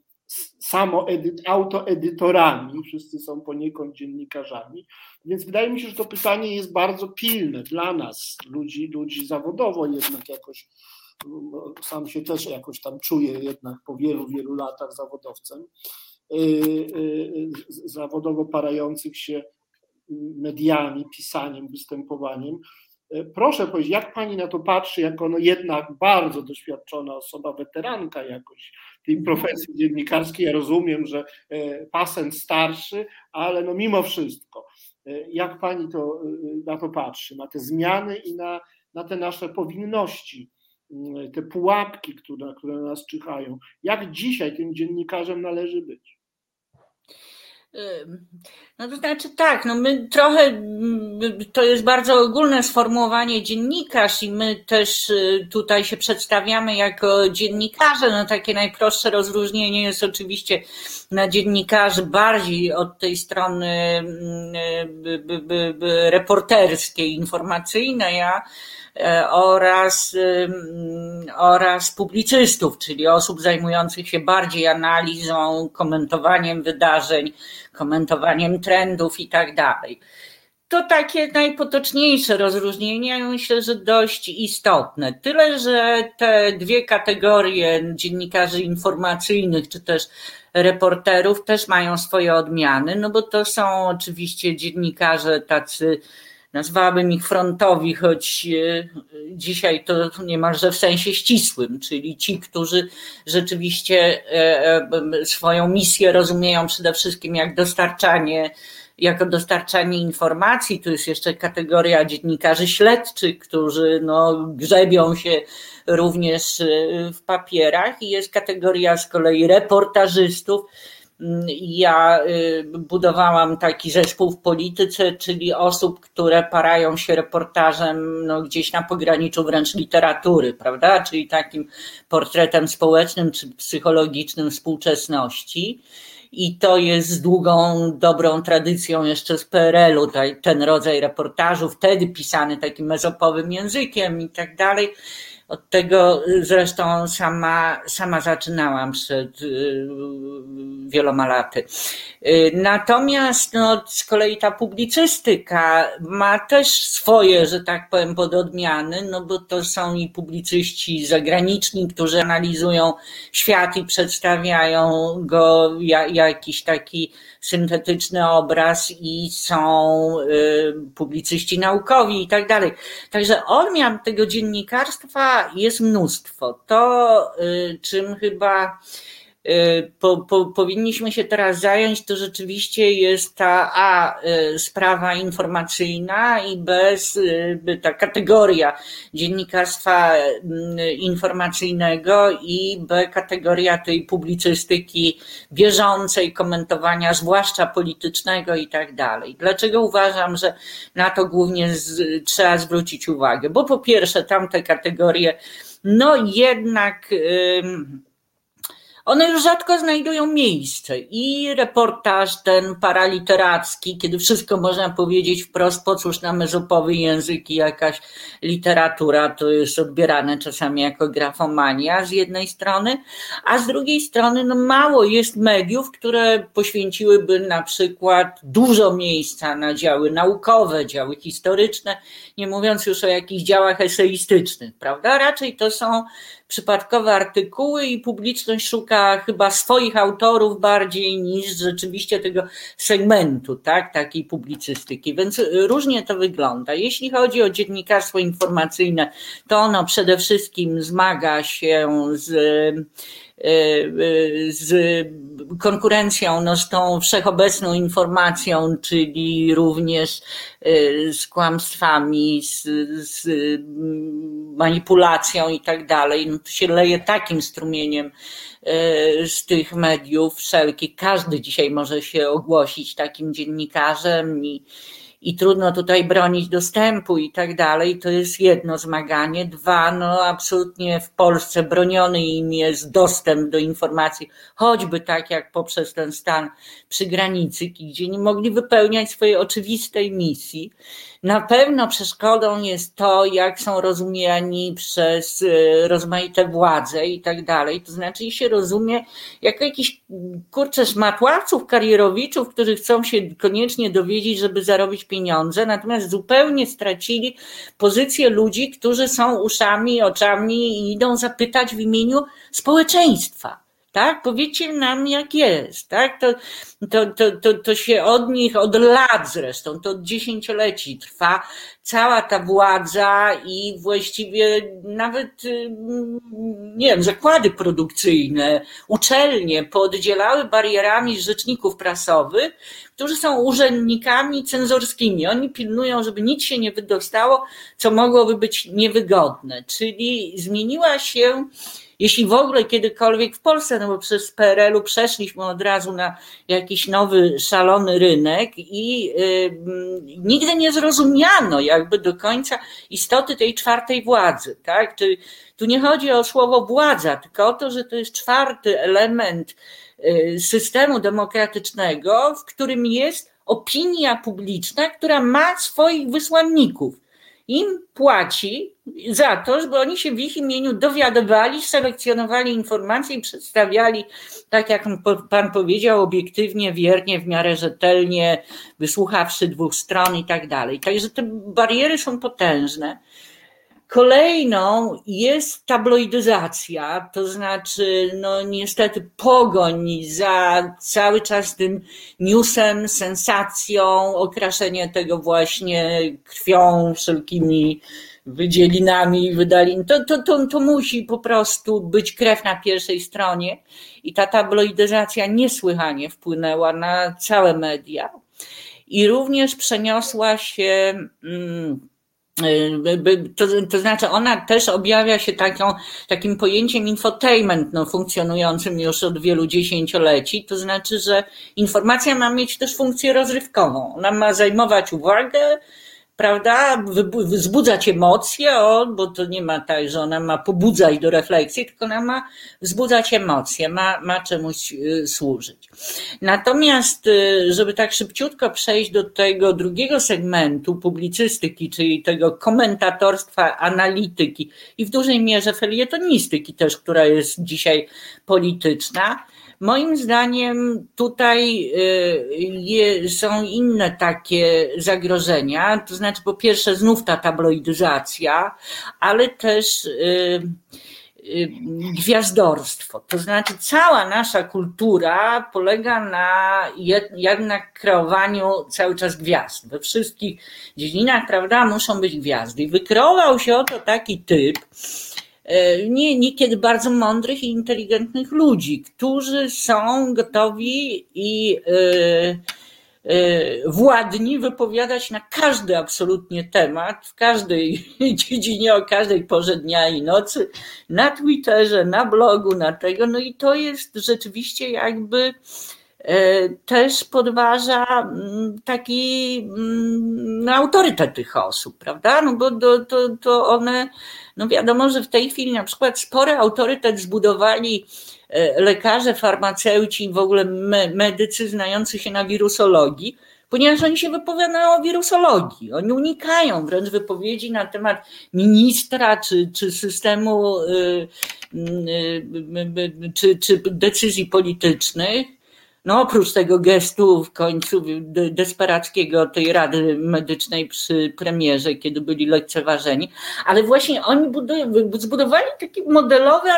samo autoedytorami, wszyscy są poniekąd dziennikarzami, więc wydaje mi się, że to pytanie jest bardzo pilne dla nas, ludzi, ludzi zawodowo jednak jakoś, sam się też jakoś tam czuję jednak po wielu, wielu latach zawodowcem, y, y, zawodowo parających się mediami, pisaniem, występowaniem, E, proszę powiedzieć, jak pani na to patrzy, jako no jednak bardzo doświadczona osoba, weteranka jakoś tej profesji dziennikarskiej. Ja rozumiem, że pasent starszy, ale no mimo wszystko, jak pani to, na to patrzy, na te zmiany i na, na te nasze powinności, te pułapki, które, które na nas czyhają. Jak dzisiaj tym dziennikarzem należy być? No to znaczy tak, no my trochę, to jest bardzo ogólne sformułowanie dziennikarz i my też y, tutaj się przedstawiamy jako dziennikarze, no takie najprostsze rozróżnienie jest oczywiście na dziennikarzy bardziej od tej strony reporterskiej, informacyjnej, a E, oraz, oraz publicystów, czyli osób zajmujących się bardziej analizą, komentowaniem wydarzeń, komentowaniem trendów i tak dalej. To takie najpotoczniejsze rozróżnienia, myślę, że dość istotne. Tyle, że te dwie kategorie dziennikarzy informacyjnych, czy też reporterów też mają swoje odmiany, no bo to są oczywiście dziennikarze tacy nazwałabym ich frontowi, choć e, dzisiaj to niemalże w sensie ścisłym, czyli ci, którzy rzeczywiście e, e, swoją misję rozumieją przede wszystkim jak dostarczanie jako dostarczanie informacji. Tu jest jeszcze kategoria dziennikarzy śledczych, którzy no, grzebią się również w papierach i jest kategoria z kolei reportażystów, ja y, budowałam taki zespół w polityce, czyli osób, które parają się reportażem no, gdzieś na pograniczu wręcz literatury, prawda? Czyli takim portretem społecznym czy psychologicznym współczesności. I to jest z długą, dobrą tradycją jeszcze z PRL-u, ten rodzaj reportażu, wtedy pisany takim mezopowym językiem i tak dalej. Od tego zresztą sama, sama zaczynałam przed y, wieloma laty. Y, natomiast no, z kolei ta publicystyka ma też swoje, że tak powiem, pododmiany, no bo to są i publicyści zagraniczni, którzy analizują świat i przedstawiają go jakiś taki syntetyczny obraz i są y, publicyści naukowi i tak dalej. Także odmian tego dziennikarstwa jest mnóstwo. To, y, czym chyba po, po, powinniśmy się teraz zająć, to rzeczywiście jest ta A y, sprawa informacyjna i B ta kategoria dziennikarstwa informacyjnego i B kategoria tej publicystyki bieżącej, komentowania, zwłaszcza politycznego i tak dalej. Dlaczego uważam, że na to głównie z, trzeba zwrócić uwagę? Bo po pierwsze tamte kategorie, no jednak. Yy, one już rzadko znajdują miejsce i reportaż ten paraliteracki, kiedy wszystko można powiedzieć wprost, po cóż na mezopowy język i jakaś literatura, to jest odbierane czasami jako grafomania z jednej strony, a z drugiej strony no mało jest mediów, które poświęciłyby na przykład dużo miejsca na działy naukowe, działy historyczne, nie mówiąc już o jakichś działach eseistycznych, prawda? Raczej to są przypadkowe artykuły i publiczność szuka chyba swoich autorów bardziej niż rzeczywiście tego segmentu, tak, takiej publicystyki. Więc różnie to wygląda. Jeśli chodzi o dziennikarstwo informacyjne, to ono przede wszystkim zmaga się z z konkurencją, no z tą wszechobecną informacją, czyli również z kłamstwami, z, z manipulacją i tak dalej, no to się leje takim strumieniem z tych mediów wszelkich. Każdy dzisiaj może się ogłosić takim dziennikarzem i, i trudno tutaj bronić dostępu i tak dalej. To jest jedno zmaganie. Dwa, no absolutnie w Polsce broniony im jest dostęp do informacji, choćby tak jak poprzez ten stan przy granicy, gdzie nie mogli wypełniać swojej oczywistej misji. Na pewno przeszkodą jest to, jak są rozumiani przez e, rozmaite władze i tak dalej. To znaczy się rozumie jako jakiś kurczę szmatławców, karierowiczów, którzy chcą się koniecznie dowiedzieć, żeby zarobić pieniądze, natomiast zupełnie stracili pozycję ludzi, którzy są uszami, oczami i idą zapytać w imieniu społeczeństwa tak? Powiedzcie nam, jak jest, tak? To, to, to, to, to się od nich, od lat zresztą, to od dziesięcioleci trwa cała ta władza i właściwie nawet, y, nie wiem, zakłady produkcyjne, uczelnie pooddzielały barierami rzeczników prasowych, którzy są urzędnikami cenzorskimi. Oni pilnują, żeby nic się nie wydostało, co mogłoby być niewygodne. Czyli zmieniła się jeśli w ogóle kiedykolwiek w Polsce, no bo przez PRL-u przeszliśmy od razu na jakiś nowy, szalony rynek i y, nigdy nie zrozumiano jakby do końca istoty tej czwartej władzy, tak? Tu nie chodzi o słowo władza, tylko o to, że to jest czwarty element y, systemu demokratycznego, w którym jest opinia publiczna, która ma swoich wysłanników im płaci za to, żeby oni się w ich imieniu dowiadywali, selekcjonowali informacje i przedstawiali, tak jak pan powiedział, obiektywnie, wiernie, w miarę rzetelnie, wysłuchawszy dwóch stron i tak dalej. Także te bariery są potężne. Kolejną jest tabloidyzacja, to znaczy, no niestety pogoń za cały czas tym newsem, sensacją, okraszenie tego właśnie krwią, wszelkimi wydzielinami, wydalin. To, to, to, to musi po prostu być krew na pierwszej stronie i ta tabloidyzacja niesłychanie wpłynęła na całe media i również przeniosła się. Hmm, to, to znaczy, ona też objawia się taką, takim pojęciem infotainment, no, funkcjonującym już od wielu dziesięcioleci. To znaczy, że informacja ma mieć też funkcję rozrywkową. Ona ma zajmować uwagę, prawda, wzbudzać emocje, o, bo to nie ma tak, że ona ma pobudzać do refleksji, tylko ona ma wzbudzać emocje, ma, ma czemuś y, służyć. Natomiast, y, żeby tak szybciutko przejść do tego drugiego segmentu publicystyki, czyli tego komentatorstwa, analityki i w dużej mierze felietonistyki też, która jest dzisiaj polityczna, Moim zdaniem tutaj y, są inne takie zagrożenia, to znaczy po pierwsze znów ta tabloidyzacja, ale też y, y, gwiazdorstwo. To znaczy cała nasza kultura polega na jednak kreowaniu cały czas gwiazd. We wszystkich dziedzinach, prawda, muszą być gwiazdy. I wykreował się oto taki typ, nie, niekiedy bardzo mądrych i inteligentnych ludzi, którzy są gotowi i e, e, władni wypowiadać na każdy absolutnie temat, w każdej dziedzinie, o każdej porze dnia i nocy, na Twitterze, na blogu, na tego. No i to jest rzeczywiście jakby też podważa mm, taki no, autorytet tych osób, prawda? No bo to, to, to one no wiadomo, że w tej chwili na przykład spory autorytet zbudowali e, lekarze, farmaceuci, w ogóle medycy znający się na wirusologii, ponieważ oni się wypowiadają o wirusologii. Oni unikają wręcz wypowiedzi na temat ministra czy, czy systemu, e, e, czy, czy decyzji politycznych no oprócz tego gestu w końcu desperackiego tej Rady Medycznej przy premierze, kiedy byli lekceważeni, ale właśnie oni zbudowali taki modelowy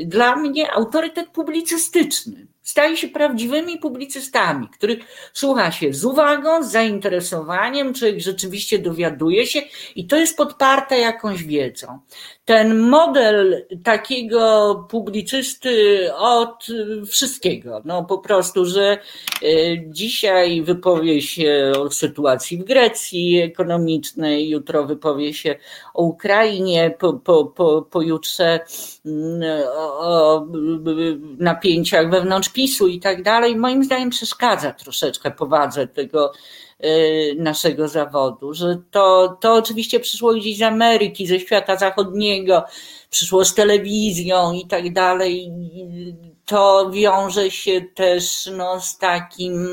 dla mnie autorytet publicystyczny. Staje się prawdziwymi publicystami, których słucha się z uwagą, z zainteresowaniem, człowiek rzeczywiście dowiaduje się i to jest podparte jakąś wiedzą. Ten model takiego publicysty od wszystkiego, no po prostu, że e, dzisiaj wypowie się o sytuacji w Grecji ekonomicznej, jutro wypowie się o Ukrainie, po, po, po, pojutrze mm, o napięciach wewnątrz PiSu i tak dalej, moim zdaniem przeszkadza troszeczkę powadze tego y, naszego zawodu, że to, to oczywiście przyszło gdzieś z Ameryki, ze świata zachodniego, przyszło z telewizją i tak dalej. To wiąże się też no, z takim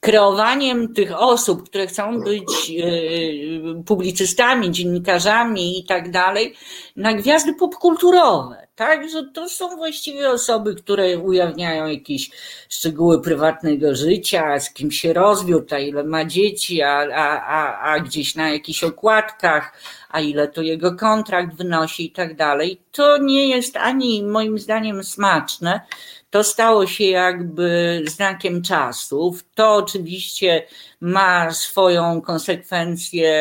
kreowaniem tych osób, które chcą być y, publicystami, dziennikarzami i tak dalej, na gwiazdy popkulturowe. Tak, że to są właściwie osoby, które ujawniają jakieś szczegóły prywatnego życia, z kim się rozwiódł, a ile ma dzieci, a, a, a, a gdzieś na jakichś okładkach, a ile to jego kontrakt wynosi i tak dalej. To nie jest ani moim zdaniem smaczne to stało się jakby znakiem czasów. To oczywiście ma swoją konsekwencję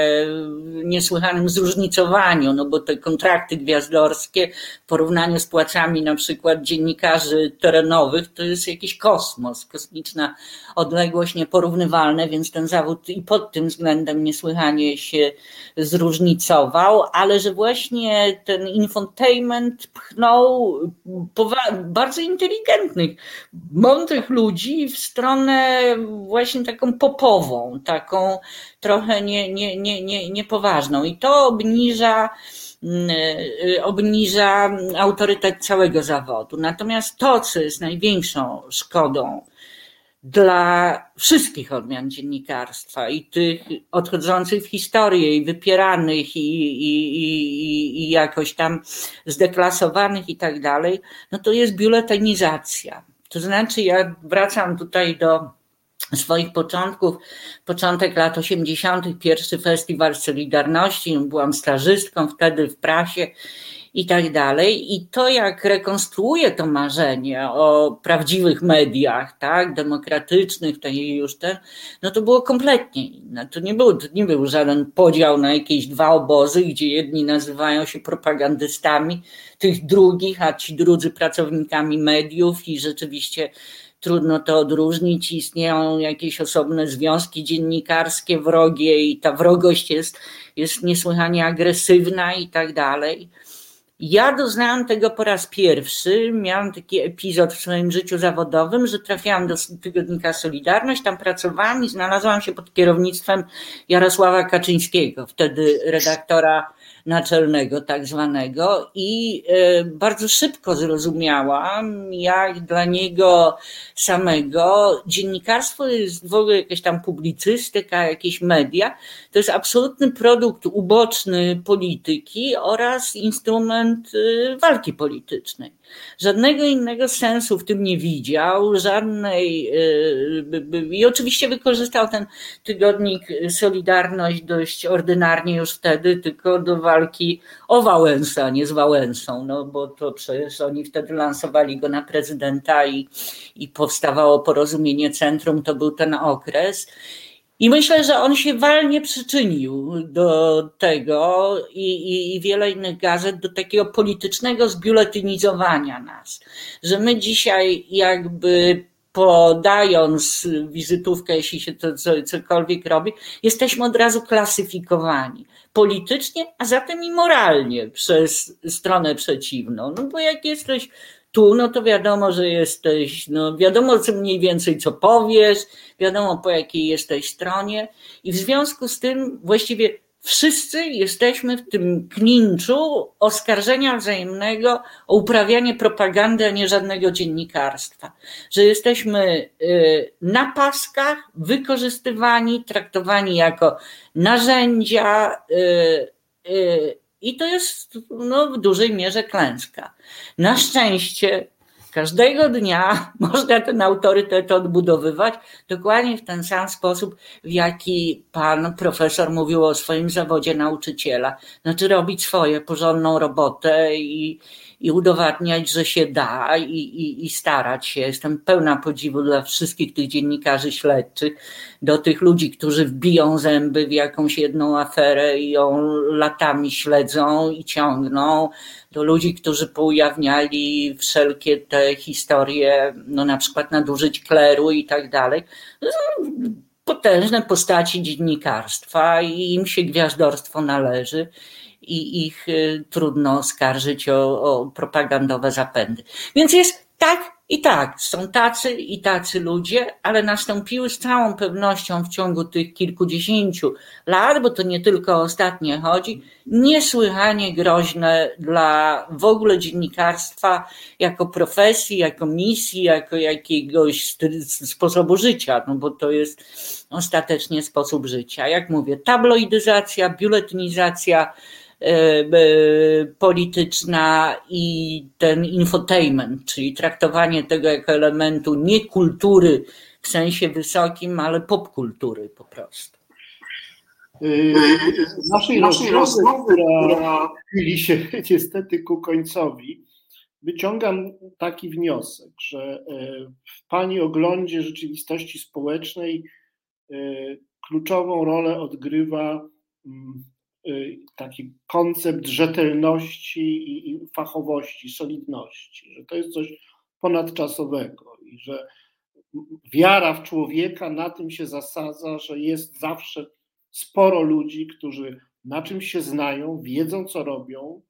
w niesłychanym zróżnicowaniu, no bo te kontrakty gwiazdorskie w porównaniu z płacami na przykład dziennikarzy terenowych to jest jakiś kosmos, kosmiczna odległość nieporównywalne, więc ten zawód i pod tym względem niesłychanie się zróżnicował, ale że właśnie ten infotainment pchnął bardzo inteligentnych, mądrych ludzi w stronę właśnie taką popową, taką trochę nie, nie, nie, nie, niepoważną i to obniża mm, y, obniża autorytet całego zawodu. Natomiast to, co jest największą szkodą dla wszystkich odmian dziennikarstwa i tych odchodzących w historię i wypieranych i, i, i, i jakoś tam zdeklasowanych i tak dalej, no to jest biuletynizacja. To znaczy, ja wracam tutaj do swoich początków, początek lat 80., pierwszy festiwal Solidarności, byłam stażystką wtedy w prasie i tak dalej. I to, jak rekonstruuje to marzenie o prawdziwych mediach, tak, demokratycznych, to już ten, no to było kompletnie inne. To nie był, to nie był żaden podział na jakieś dwa obozy, gdzie jedni nazywają się propagandystami tych drugich, a ci drudzy pracownikami mediów i rzeczywiście trudno to odróżnić. Istnieją jakieś osobne związki dziennikarskie, wrogie i ta wrogość jest, jest niesłychanie agresywna i tak dalej. Ja doznałam tego po raz pierwszy. Miałam taki epizod w swoim życiu zawodowym, że trafiłam do tygodnika Solidarność, tam pracowałam i znalazłam się pod kierownictwem Jarosława Kaczyńskiego, wtedy redaktora naczelnego, tak zwanego, i e, bardzo szybko zrozumiałam, jak dla niego samego dziennikarstwo jest w ogóle jakaś tam publicystyka, jakieś media, to jest absolutny produkt uboczny polityki oraz instrument e, walki politycznej. Żadnego innego sensu w tym nie widział, żadnej. E, I oczywiście wykorzystał ten tygodnik Solidarność dość ordynarnie już wtedy, tylko do walki o Wałęsa, nie z Wałęsą, no bo to przecież oni wtedy lansowali go na prezydenta i, i powstawało porozumienie centrum, to był ten okres. I myślę, że on się walnie przyczynił do tego i, i, i, wiele innych gazet, do takiego politycznego zbiuletynizowania nas. Że my dzisiaj jakby podając wizytówkę, jeśli się to cokolwiek robi, jesteśmy od razu klasyfikowani politycznie, a zatem i moralnie przez stronę przeciwną. No bo jak jesteś tu, no to wiadomo, że jesteś, no wiadomo co mniej więcej co powiesz, wiadomo po jakiej jesteś stronie i w związku z tym właściwie wszyscy jesteśmy w tym klinczu oskarżenia wzajemnego o uprawianie propagandy, a nie żadnego dziennikarstwa. Że jesteśmy y, na paskach, wykorzystywani, traktowani jako narzędzia, y, y, i to jest no, w dużej mierze klęska. Na szczęście Każdego dnia można ten autorytet odbudowywać dokładnie w ten sam sposób, w jaki pan profesor mówił o swoim zawodzie nauczyciela. Znaczy robić swoje, porządną robotę i, i udowadniać, że się da i, i, i starać się. Jestem pełna podziwu dla wszystkich tych dziennikarzy śledczych, do tych ludzi, którzy wbiją zęby w jakąś jedną aferę i ją latami śledzą i ciągną, do ludzi, którzy poujawniali wszelkie te historie, no na przykład nadużyć kleru i tak dalej. Potężne postaci dziennikarstwa i im się gwiazdorstwo należy i ich y, trudno oskarżyć o, o propagandowe zapędy. Więc jest tak i tak, są tacy i tacy ludzie, ale nastąpiły z całą pewnością w ciągu tych kilkudziesięciu lat, bo to nie tylko o ostatnie chodzi, niesłychanie groźne dla w ogóle dziennikarstwa jako profesji, jako misji, jako jakiegoś sposobu życia, no bo to jest ostatecznie sposób życia. Jak mówię, tabloidyzacja, biuletynizacja, polityczna i ten infotainment, czyli traktowanie tego jako elementu nie kultury w sensie wysokim, ale popkultury po prostu. Z naszej rozmowy, która chwili się niestety ku końcowi, wyciągam taki wniosek, że e, w Pani oglądzie rzeczywistości społecznej kluczową rolę odgrywa mm, Y, taki koncept rzetelności i, fachowości, solidności, że to jest coś ponadczasowego i że wiara w człowieka na tym się zasadza, że jest zawsze sporo ludzi, którzy na czymś się znają, wiedzą co robią,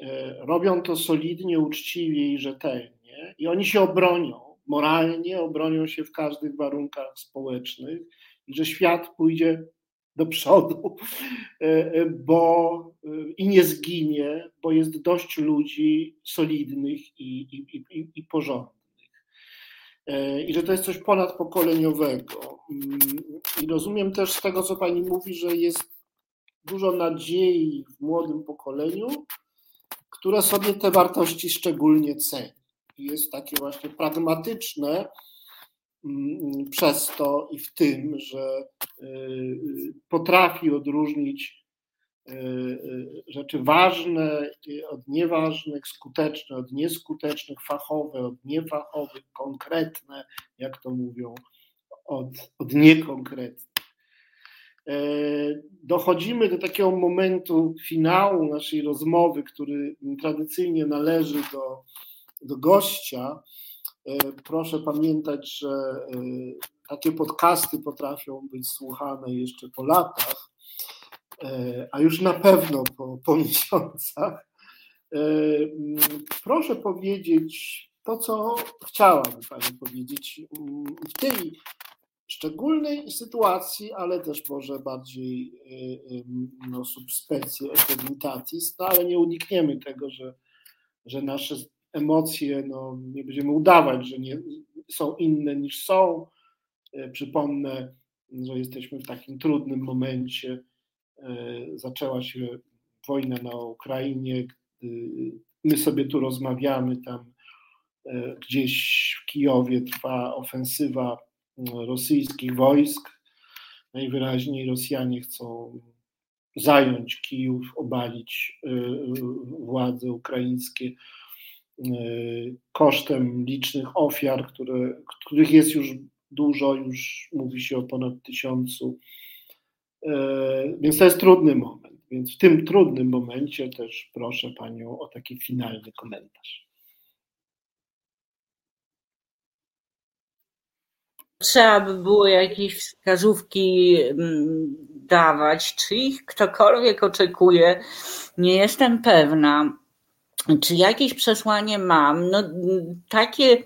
y, robią to solidnie, uczciwie i rzetelnie i oni się obronią, moralnie obronią się w każdych warunkach społecznych i że świat pójdzie do przodu, e, e, bo e, i nie zginie, bo jest dość ludzi solidnych i, i, i, i porządnych. I że to jest coś ponadpokoleniowego. Mm, I rozumiem też z tego, co pani mówi, że jest dużo nadziei w młodym pokoleniu, które sobie te wartości szczególnie ceni. Jest takie właśnie pragmatyczne, przez to i w tym, że y, y, potrafi odróżnić y, rzeczy ważne od nieważnych, skuteczne od nieskutecznych, fachowe od niefachowych, konkretne, jak to mówią, od, od niekonkretnych. E, dochodzimy do takiego momentu finału naszej rozmowy, który tradycyjnie należy do, do gościa, proszę pamiętać, że e, takie podcasty potrafią być słuchane jeszcze po latach, e, a już na pewno po, po miesiącach. Proszę powiedzieć to, co chciałabym Pani powiedzieć w tej szczególnej sytuacji, ale też może bardziej no, subspecie epidemitatis, no, ale nie unikniemy tego, że, że nasze emocje, no, nie będziemy udawać, że nie, są inne niż są. E, przypomnę, że jesteśmy w takim trudnym momencie. E, zaczęła się wojna na Ukrainie. My sobie tu rozmawiamy, tam e, gdzieś w Kijowie trwa ofensywa rosyjskich wojsk. Najwyraźniej Rosjanie chcą zająć Kijów, obalić władze ukraińskie kosztem licznych ofiar, które, których jest już dużo, już mówi się o ponad tysiącu. Y, więc to jest trudny moment. Więc w tym trudnym momencie też proszę Panią o taki finalny komentarz. Trzeba by było jakieś wskazówki mm, dawać, czy ich ktokolwiek oczekuje. Nie jestem pewna czy jakieś przesłanie mam? No, takie,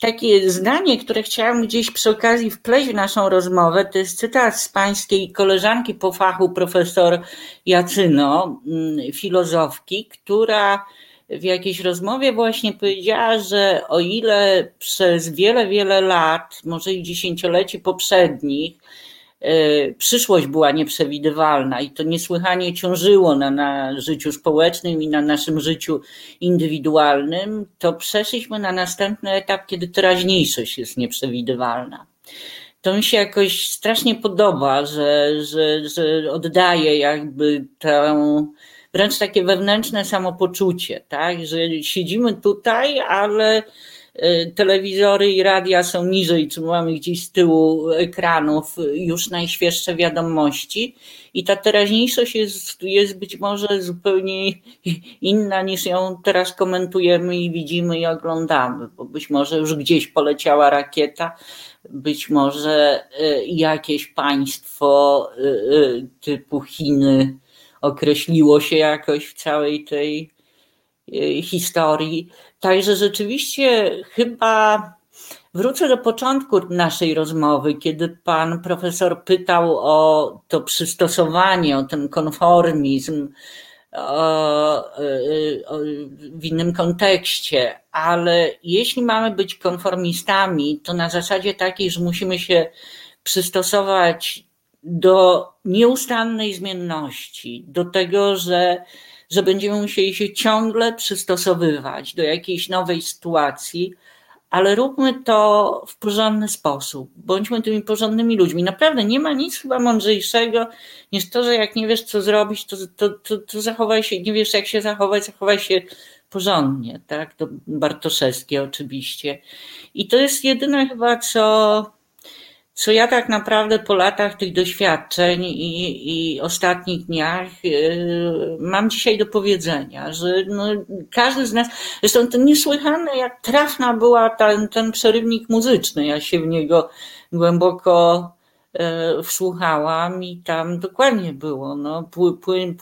takie zdanie, które chciałam gdzieś przy okazji wpleść w naszą rozmowę, to jest cytat z pańskiej koleżanki po fachu, profesor Jacyno, mm, filozofki, która w jakiejś rozmowie właśnie powiedziała, że o ile przez wiele, wiele lat, może i dziesięcioleci poprzednich, przyszłość była nieprzewidywalna i to niesłychanie ciążyło na, na życiu społecznym i na naszym życiu indywidualnym, to przeszliśmy na następny etap, kiedy teraźniejszość jest nieprzewidywalna. To mi się jakoś strasznie podoba, że, że, że oddaje jakby tę wręcz takie wewnętrzne samopoczucie, tak, że siedzimy tutaj, ale telewizory i radia są niżej, czy mamy gdzieś z tyłu ekranów już najświeższe wiadomości i ta teraźniejszość jest, jest być może zupełnie inna niż ją teraz komentujemy i widzimy i oglądamy, bo być może już gdzieś poleciała rakieta, być może y, jakieś państwo y, typu Chiny określiło się jakoś w całej tej historii. Także rzeczywiście chyba wrócę do początku naszej rozmowy, kiedy pan profesor pytał o to przystosowanie, o ten konformizm w innym kontekście, ale jeśli mamy być konformistami, to na zasadzie takiej, że musimy się przystosować do nieustannej zmienności, do tego, że, że będziemy musieli się ciągle przystosowywać do jakiejś nowej sytuacji, ale róbmy to w porządny sposób. Bądźmy tymi porządnymi ludźmi. Naprawdę nie ma nic chyba mądrzejszego niż to, że jak nie wiesz, co zrobić, to, to, to, to zachowaj się, nie wiesz, jak się zachować, zachowaj się porządnie, tak? To Bartoszewskie oczywiście. I to jest jedyne chyba, co co ja tak naprawdę po latach tych doświadczeń i, i ostatnich dniach yy, mam dzisiaj do powiedzenia, że no, każdy z nas, zresztą to niesłychane, jak trafna była ten, ten przerywnik muzyczny, ja się w niego głęboko wsłuchałam i tam dokładnie było, no,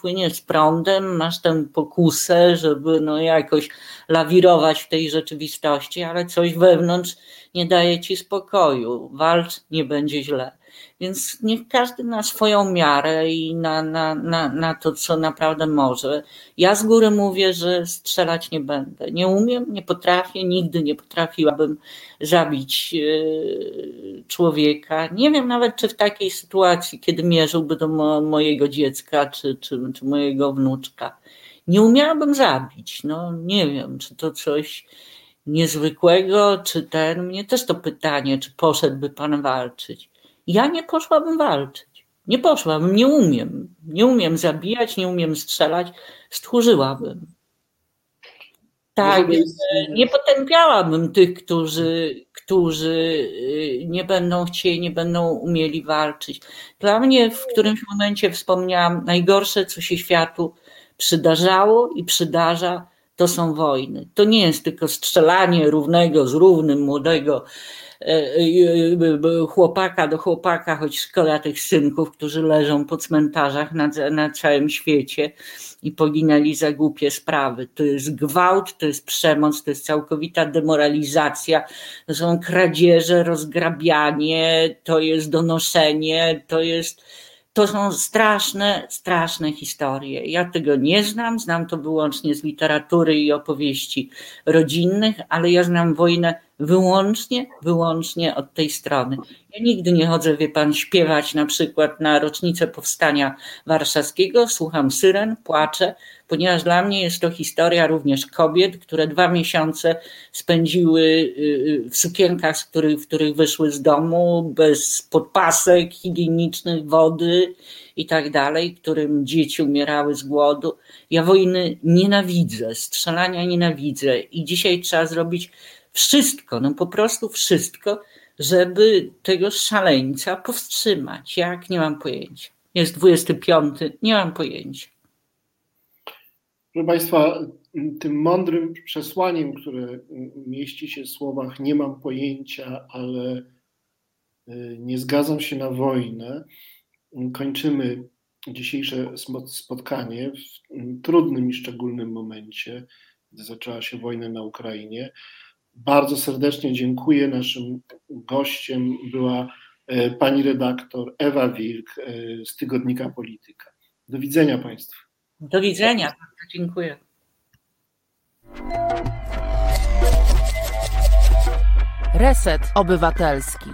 płynie z prądem, masz tę pokusę, żeby no jakoś lawirować w tej rzeczywistości, ale coś wewnątrz nie daje ci spokoju. Walcz, nie będzie źle. Więc niech każdy na swoją miarę i na, na, na, na to, co naprawdę może. Ja z góry mówię, że strzelać nie będę. Nie umiem, nie potrafię, nigdy nie potrafiłabym zabić e, człowieka. Nie wiem nawet, czy w takiej sytuacji, kiedy mierzyłby do mojego dziecka, czy, czy, czy mojego wnuczka. Nie umiałabym zabić. No nie wiem, czy to coś niezwykłego, czy ten. Mnie też to pytanie, czy poszedłby pan walczyć. Ja nie poszłabym walczyć. Nie poszłabym, nie umiem. Nie umiem zabijać, nie umiem strzelać. Stchórzyłabym. Tak, nie potępiałabym tych, którzy, którzy y, nie będą chcieli, nie będą umieli walczyć. Dla mnie w którymś momencie wspomniałam, najgorsze, co się światu przydarzało i przydarza, to są wojny. To nie jest tylko strzelanie równego z równym, młodego chłopaka do chłopaka, choć szkoda tych synków, którzy leżą po cmentarzach na, na całym świecie i poginęli za głupie sprawy. To jest gwałt, to jest przemoc, to jest całkowita demoralizacja, to są kradzieże, rozgrabianie, to jest donoszenie, to jest to są straszne, straszne historie. Ja tego nie znam, znam to wyłącznie z literatury i opowieści rodzinnych, ale ja znam wojnę wyłącznie, wyłącznie od tej strony. Ja nigdy nie chodzę, wie pan, śpiewać na przykład na rocznicę powstania warszawskiego, słucham syren, płaczę, ponieważ dla mnie jest to historia również kobiet, które dwa miesiące spędziły y, y, w sukienkach, z których, w których wyszły z domu, bez podpasek higienicznych, wody i tak dalej, którym dzieci umierały z głodu. Ja wojny nienawidzę, strzelania nienawidzę i dzisiaj trzeba zrobić wszystko, no po prostu wszystko, żeby tego szaleńca powstrzymać. Jak? Nie mam pojęcia. Jest 25, nie mam pojęcia. Proszę Państwa, tym mądrym przesłaniem, które mieści się w słowach nie mam pojęcia, ale y, nie zgadzam się na wojnę, kończymy dzisiejsze spotkanie w trudnym i szczególnym momencie, gdy zaczęła się wojna na Ukrainie. Bardzo serdecznie dziękuję. Naszym gościem była e, pani redaktor Ewa Wilk e, z tygodnika Polityka. Do widzenia Państwu. Do widzenia. Dziękuję. Reset Obywatelski.